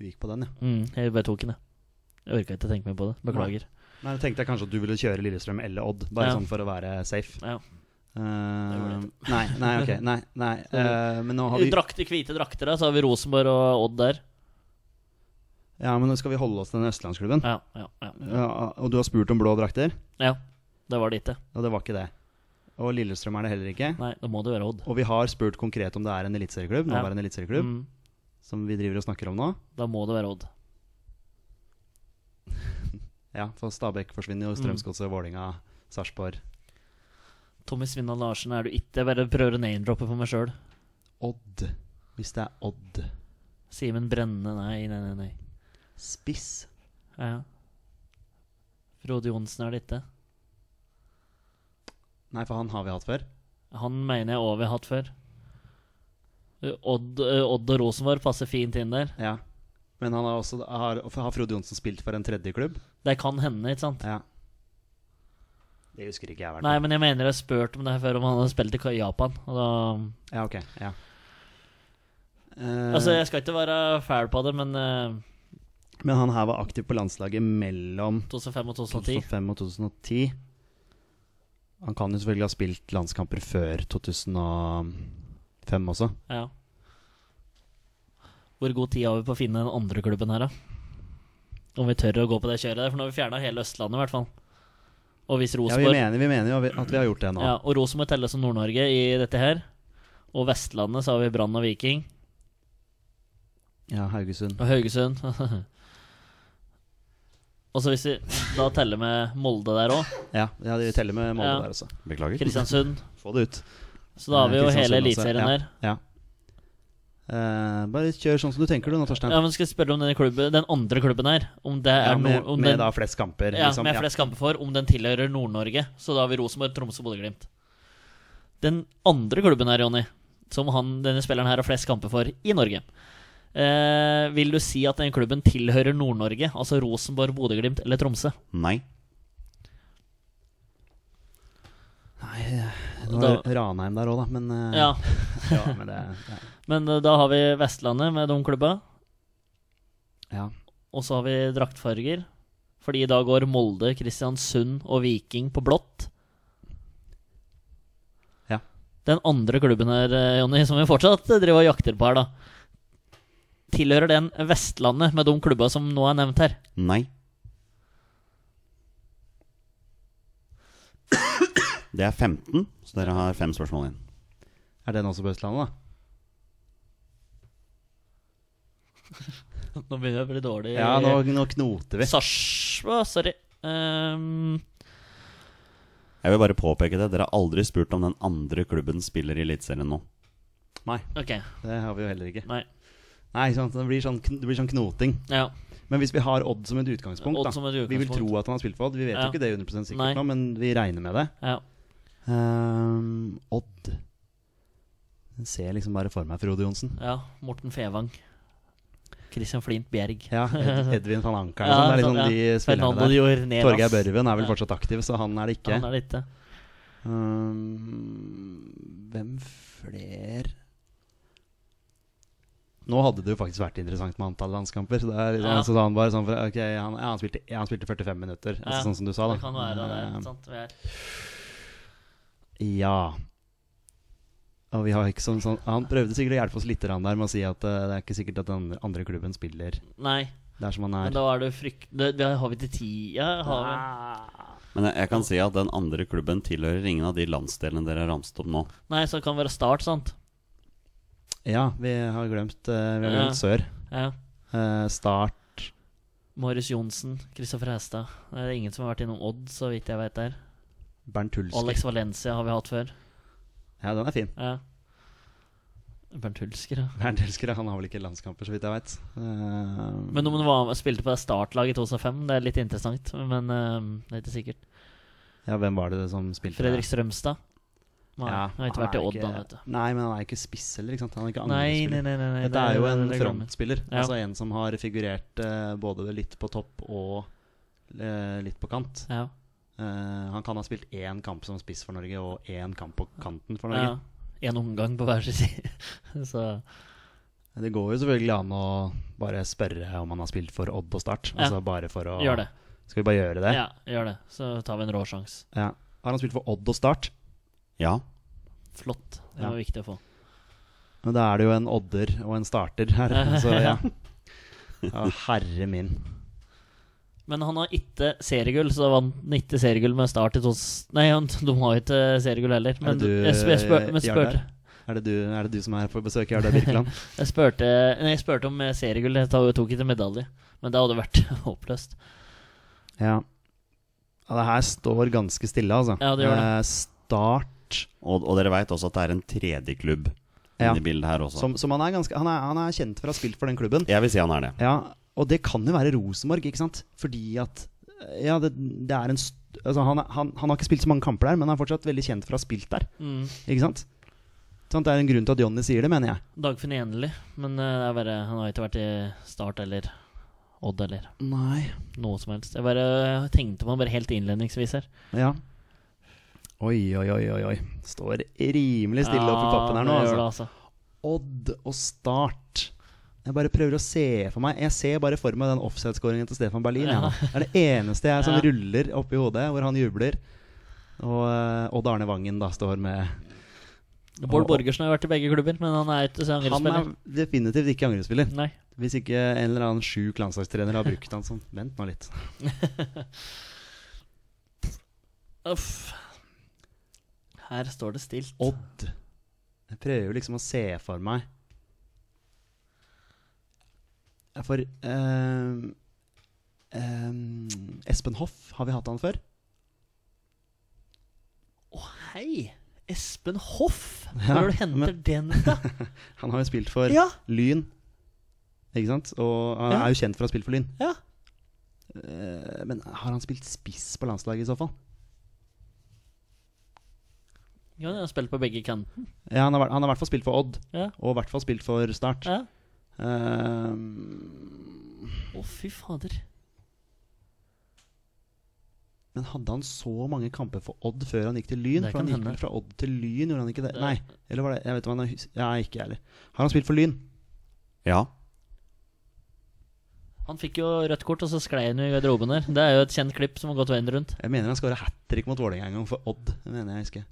Du gikk på den, ja. Mm, jeg bare tok den, jeg. Jeg orka ikke tenke mer på det. Beklager. Nei, jeg tenkte jeg kanskje at du ville kjøre Lillestrøm eller Odd, bare Ja. sånn for å være safe. Ja. Uh, nei, nei, ok. Nei, nei. *laughs* Uh, men nå har vi Drakter, hvite drakter, da, så har vi Rosenborg og Odd der. Ja, men nå skal vi holde oss til den østlandsklubben. Ja, ja, ja. Ja, og du har spurt om blå drakter, ja. Det var det ikke. og det var ikke det. Og Lillestrøm er det heller ikke. Nei, da må det være Odd. Og vi har spurt konkret om det er en eliteserieklubb, Ja. nåværende eliteserieklubb, Mm, som vi driver og snakker om nå. da må det være Odd. *laughs* Ja, for Stabæk forsvinner jo, Strømsgodset, Vålinga, Sarpsborg. Tommy Svinna Larsen er du ikke. Jeg bare prøver å name-droppe for meg sjøl. Odd. Hvis det er Odd. Simen Brenne, nei, nei, nei. nei. Spiss. Ja. Frode Johnsen er det ikke. Nei, for han har vi hatt før. Han mener jeg òg vi har hatt før. Odd, uh, Odd og Rosenborg passer fint inn der. Ja. Men han har også har, har Frode Johnsen spilt for en tredje klubb? Det kan hende, ikke sant? Ja. Det husker ikke jeg, i Nei, men jeg mener jeg har spurt om det her før, om han hadde spilt i Japan. Og da Ja, ok. Ja. Uh... Altså, jeg skal ikke være fæl på det, men uh, Men han her var aktiv på landslaget mellom 2005 og 2010 2005 og 2010. Han kan jo selvfølgelig ha spilt landskamper før 2005 også. Ja. Hvor god tid har vi på å finne den andre klubben her, da? Om vi tør å gå på det kjøret der, for nå har vi fjerna hele Østlandet, i hvert fall. Og hvis Ja, vi mener, vi mener jo at vi har gjort det nå. Ja, og Rosenborg telles som Nord-Norge i dette her. Og Vestlandet så har vi Brann og Viking. Ja, Haugesund. Og Haugesund. *laughs* og så hvis vi da teller med Molde der òg, Ja, ja vi teller med Molde Ja. der også. Beklager. Kristiansund *laughs* Få det ut. Så da har vi jo Kristiansund hele også, eliteserien ja. der. Ja. Eh, bare kjør sånn som du tenker du nå, Torstein. Ja, men skal jeg spørre om denne klubben, den andre klubben her Om det er Ja, med, nord, om med den, da flest kamper. ja, liksom. med flest kamper for, om den tilhører Nord-Norge. Så da har vi Rosenborg, Tromsø, Bodø-Glimt. Den andre klubben her, Jonny, som han, denne spilleren her har flest kamper for i Norge. Eh, vil du si at den klubben tilhører Nord-Norge? Altså Rosenborg, Bodø-Glimt eller Tromsø? Nei. Nei, det Da- Ranheim der òg, da. Men, eh, Ja. *laughs* ja, men det ja. Men eh, da har vi Vestlandet med de klubba. ja. Og så har vi draktfarger. Fordi da går Molde, Kristiansund og Viking på blått. Ja. Den andre klubben her, eh, Jonny, som vi fortsatt driver og jakter på her, da. Tilhører den Vestlandet med de klubba som nå er nevnt her? Nei. Det er 15, så dere har fem spørsmål igjen. Er den også på Østlandet, da? *laughs* Nå begynner jeg å bli dårlig. Ja, nå, nå knoter vi. Å, sorry. Um... Jeg vil bare påpeke det. Dere har aldri spurt om den andre klubben spiller i Eliteserien nå. Nei, Ok, det har vi jo heller ikke. nei. Nei, sant? Det blir sånn, det blir sånn knoting. Ja. Men hvis vi har Odd som et utgangspunkt, Odd da som et Vi vil utgangspunkt. tro at han har spilt for Odd. Vi vet Ja. jo ikke det 100 sikkert Nei. nå, men vi regner med det. ja. Ehm, Odd Den ser liksom bare for meg Frode Johnsen. ja. Morten Fevang. Christian Flint Bjerg. Ja, Ed *laughs* Edvin van Anker Ja, og sånn. Det er sånn, liksom de ja. spillerne Fernando der. Jornelas. Torgeir Børven er vel Ja. fortsatt aktiv, så han er det ikke. Han er det ikke. Ehm, hvem fler Nå hadde det jo faktisk vært interessant med antall landskamper. Så det er liksom, Ja. altså, han bare sånn for, Ok, han, ja, han, spilte, ja, han spilte 45 minutter, altså, Ja, sånn som du sa, da. Det kan være det. Sant? Vi er. Ja. Og vi har ikke sånn, sånn Han prøvde sikkert å hjelpe oss litt der med å si at uh, det er ikke sikkert at den andre, klubben spiller Nei, der som han er. men da er det frykt... Det, det har vi til ti har vi. Men jeg, jeg kan si at den andre klubben tilhører ingen av de landsdelene dere har ramset opp nå. Nei, så det kan være Start, sant? Ja, vi har glemt, eh, vi har glemt Sør. Ja. Eh, start Marius Johnsen, Kristoffer Hestad. Det er ingen som har vært innom Odd, så vidt jeg vet der. Bernt Hulsker. Alex Valencia har vi hatt før. Ja, den er fin. Ja. Bernt Hulsker, ja. Bernt Hulsker han har vel ikke landskamper, så vidt jeg vet. Uh, Men om han var, spilte på startlaget i 2005, det er litt interessant. Men uh, det er ikke sikkert. ja, hvem var det som spilte Fredrik? Strømstad. Nei, Ja, han har ikke vært i Odd, ikke- han, vet du. Nei, men han er ikke spiss heller, ikke sant? Han er ikke Nei, nei, nei, nei, nei, Dette er jo en det glemmer. frontspiller. Ja. Altså en som har figurert uh, både litt på topp og uh, litt på kant. Ja. Uh, han kan ha spilt én kamp som spiss for Norge og én kamp på kanten for ja. Norge. En omgang på hver sin side. *laughs* så Det går jo selvfølgelig an å bare spørre om han har spilt for Odd og Start. Ja. Altså bare for å gjør det. Skal vi bare gjøre det? Ja, gjør det. Så tar vi en rå sjanse. Ja. Har han spilt for Odd og Start? Ja. Flott. Det Ja. var viktig å få. Men da er det jo en odder og en starter her, *laughs* så ja. ja herre min. Men han har ikke seriegull, så vant han ikke seriegull med start i tos... Nei, han, de har jo ikke seriegull heller. Men du, jeg, spør, jeg, spør, men spurte, Er det, du, er det du som er på besøk i Jardar Birkeland? *laughs* jeg, spurte, nei, jeg spurte om eh, seriegull. Jeg tok tok ikke medalje. Men det hadde vært *laughs* håpløst. ja. ja. Det her står ganske stille, altså. Ja, det gjør det. Eh, start Og, og dere veit også at det er en tredje klubb Ja. inni bildet her også. som, som han, er ganske, han, er, han er kjent for å ha spilt for den klubben. Jeg vil si han er det. Ja, Og det kan jo være Rosenborg, ikke sant? Fordi at Ja, det, det er en altså, han, han, han har ikke spilt så mange kamper der, men han er fortsatt veldig kjent for å ha spilt der. Mm. Ikke sant? Sånn, det er en grunn til at Jonny sier det, mener jeg. Dagfinn Eneli. Men uh, det er bare, han har ikke vært i Start eller Odd eller Nei noe som helst. Jeg bare jeg tenkte på han bare helt innledningsvis her. Ja. Oi, oi, oi, oi. oi Står rimelig stille oppi pappen her nå. Altså. altså. Odd og Start. Jeg bare prøver å se for meg Jeg ser bare for meg den offside-skåringen til Stefan Berlin. Ja. Det er det eneste jeg som Ja. ruller oppi hodet, hvor han jubler. Og eh, Odd Arne Vangen da står med Bård Borgersen har vært i begge klubber, men han er ikke Han er definitivt ikke angrepsspiller. Nei. Hvis ikke en eller annen sjuk landslagstrener har brukt han sånn. Vent nå litt. *laughs* Uff. Her står det stilt. Odd. Jeg prøver jo liksom å se for meg Ja, For ehm, ehm, Espen Hoff, har vi hatt han før? Å, hei! Espen Hoff! Ja, Hvor er du henter men- den fra? *laughs* Han har jo spilt for Ja. Lyn. Ikke sant? Og han Ja. er jo kjent for å ha spilt for Lyn. Ja. Eh, men har han spilt spiss på landslaget i så fall? Ja, han har spilt på begge kanten. Ja, han har, han har i hvert fall spilt for Odd, Ja. og i hvert fall spilt for Start. ja. Ehm, Å, fy fader. men hadde han så mange kamper for Odd før han gikk til Lyn? Det For han gikk hende. fra Odd til Lyn, gjorde han ikke det? Det- Nei, eller var det Jeg vet hva han har Ja, ikke heller. Har han spilt for Lyn? Ja. Han fikk jo rødt kort, og så sklei han jo i garderoben der. Det er jo et kjent klipp som har gått veien rundt. Jeg mener han skåra hat trick mot Vålerenga en gang for Odd. Det mener jeg husker.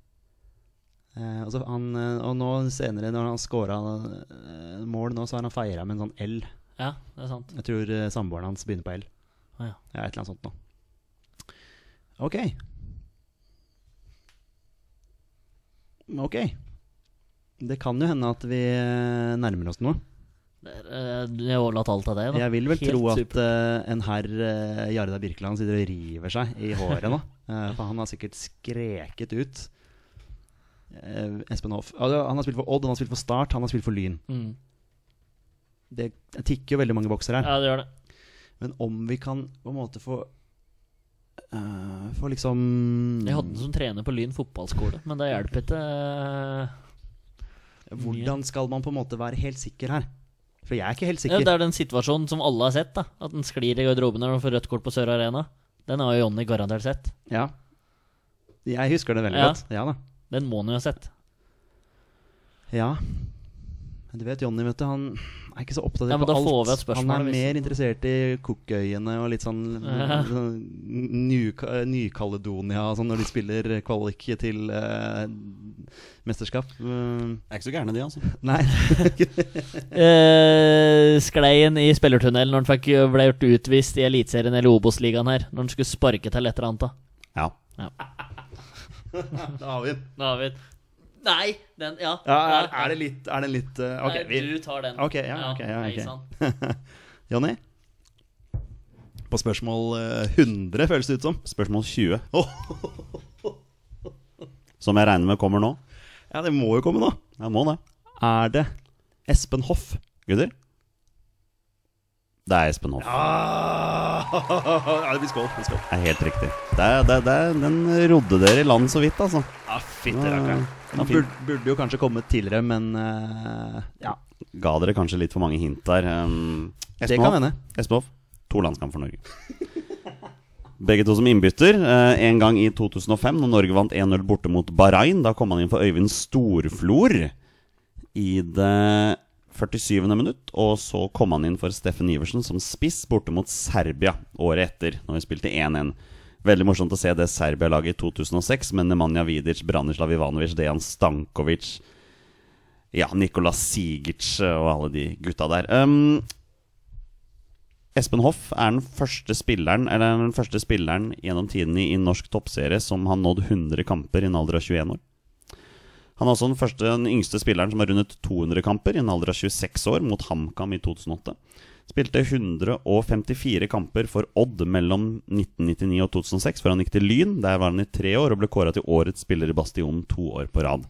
Eh, og, han, eh, og nå senere, når han scora eh, mål nå, så har han feira med en sånn L. Ja, det er sant. Jeg tror eh, samboeren hans begynner på L. Ah, ja. Ja, et eller annet sånt nå. Ok. Ok. Det kan jo hende at vi nærmer oss noe. Du Jeg har overlatt alt til deg. da. Jeg vil vel Helt tro at eh, en herr uh, Jarda Birkeland sitter og river seg i håret nå. Uh, *laughs* for han har sikkert skreket ut. Eh, Espen Hoff. Han har spilt for Odd, han har spilt for Start, han har spilt for Lyn. Mm. Det tikker jo veldig mange bokser her. Ja, det gjør det. Men om vi kan på en måte få uh, Få liksom Jeg hadde den som trener på Lyn fotballskole, men det hjelper ikke. Uh, Hvordan skal man på en måte være helt sikker her? For jeg er ikke helt Ja, sikker. det er den situasjonen som alle har sett. da At den sklir i garderoben når man får rødt kort på Sør Arena. Den har jo Jonny garantert sett. Ja. Jeg husker det veldig Ja. godt. Ja da. Den må han jo ha sett. Ja. Men du vet Jonny, vet du, han er ikke så opptatt Ja, av men da alt. han er mer interessert i Cookøyene og litt sånn *laughs* Ja. sånn New- Ny-Caledonia sånn når de spiller kvalik til uh, mesterskap. Uh, er ikke så gærne, de, altså. *laughs* nei. uh, *laughs* skleien i spillertunnelen når han fikk, ble gjort utvist i Eliteserien eller Obos-ligaen her. Når han skulle sparke til et eller annet. da Ja. Da har vi den. Da har vi Nei! Den, ja. Ja, er, er det litt, er det litt uh, okay, Nei, du tar den. Ok, ja, ja, okay, ja okay. *laughs* Jonny? På spørsmål eh, 100, føles det ut som. Spørsmål 20, Åh, *laughs* som jeg regner med kommer nå. ja, det må jo komme nå. Jeg må det. Er det Espen Hoff? Gutter? Det er Espen Hoff. Ah, *laughs* ja, det blir skål. Det er helt riktig. Det er, det, det er, den rodde dere i land så vidt, altså. Ja, fytterakkeren. Ja, Den burde, burde jo kanskje kommet tidligere, men uh, ja. Ga dere kanskje litt for mange hint der. Um, Det Espen kan Hoff. Espen Hoff, to landskamp for Norge. Begge to som innbytter. eh, En gang i 2005, når Norge vant 1-0 borte mot Bahrain. Da kom han inn for Øyvind Storflor i det 47. minutt. Og så kom han inn for Steffen Iversen som spiss borte mot Serbia året etter, når vi spilte 1-1. Veldig morsomt å se det Serbia-laget i 2006 med Nemanja Vidic, Branislav Ivanovic, Dejan Stankovic ja, Nikola Sigic og alle de gutta der. Um, Espen Hoff er den første spilleren Eller den første spilleren gjennom tidene i norsk toppserie som har nådd 100 kamper i en alder av 21 år. Han er også den, første, den yngste spilleren som har rundet 200 kamper i en alder av 26 år, mot HamKam i 2008. Spilte 154 kamper for Odd mellom 1999 og 2006, før han gikk til Lyn. Der var han i tre år og ble kåra til årets spiller i Bastionen to år på rad.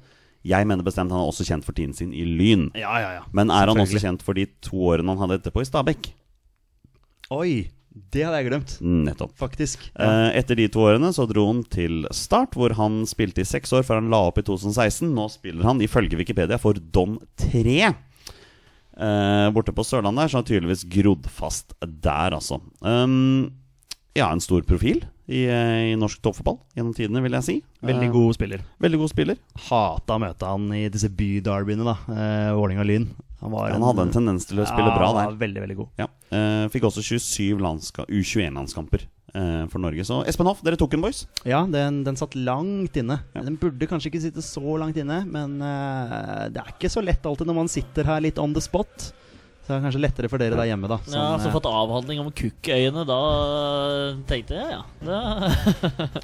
Jeg mener bestemt han er også kjent for tiden sin i Lyn. Ja, ja, ja. Men er han også kjent for de to årene han hadde etterpå i Stabæk? Oi, det hadde jeg glemt. Nettopp. Faktisk. Eh, etter de to årene så dro han til Start, hvor han spilte i seks år før han la opp i 2016. Nå spiller han ifølge Wikipedia for Dom 3. Eh, borte på Sørlandet Der, så har han tydeligvis grodd fast der, altså. Um, ja, en stor profil i, eh, i norsk toppfotball gjennom tidene, vil jeg si. Veldig Eh, god spiller. Veldig god spiller. Hata å møte han i disse byderbyene, da. Eh, Vålerenga-Lyn. Han, var Han hadde en tendens til å spille bra der. Ja, veldig, veldig god. Ja. Eh, fikk også 27 U21-landskamper eh, for Norge. Så Espen Hoff, dere tok den, boys. Ja, den, den satt langt inne. Ja. Den burde kanskje ikke sitte så langt inne, men eh, det er ikke så lett alltid når man sitter her litt on the spot. Så det er kanskje lettere for dere der hjemme, da. Ja, som, så eh, fått avhandling om kukkøyene, da tenkte jeg ja.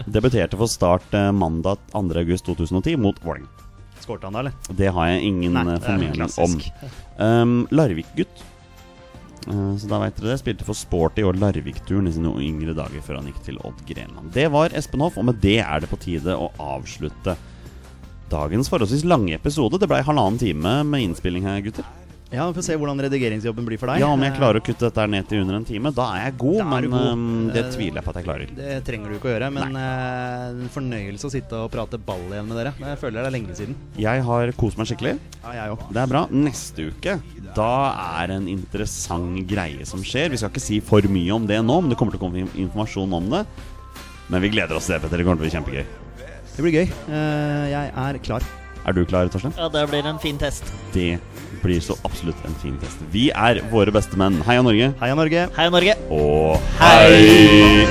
Debuterte for Start eh, mandag 2.8.2010 mot Vålerenga. Skårte han da, eller? Det har jeg ingen Nei, eh, formening om. Um, Larvik-gutt. Uh, så da vet dere det. Spilte for Sporty og Larvik-turen i sine yngre dager før han gikk til Odd Grenland. Det var Espen Hoff, og med det er det på tide å avslutte dagens forholdsvis lange episode. Det ble halvannen time med innspilling her, gutter. Ja, Vi får se hvordan redigeringsjobben blir for deg. Ja, Om jeg Eh, klarer å kutte dette her ned til under en time, da er jeg god. Er men god. um, det Eh, tviler jeg på at jeg klarer. Det trenger du ikke å gjøre, men eh, en fornøyelse å sitte og prate ball igjen med dere. Jeg føler det er lenge siden. Jeg har kost meg skikkelig. Ja, jeg også. Det er bra. Neste uke Da er en interessant greie som skjer. Vi skal ikke si for mye om det nå, men det kommer til å komme informasjon om det. Men vi gleder oss til det, Petter. Det kommer til å bli kjempegøy. Det blir gøy. Eh, jeg er klar. Er du klar, Torstein? ja, det blir en fin test. Det blir så absolutt en fin fest. Vi er våre beste menn. Heia Norge. Heia Norge. Hei, Norge. Og hei!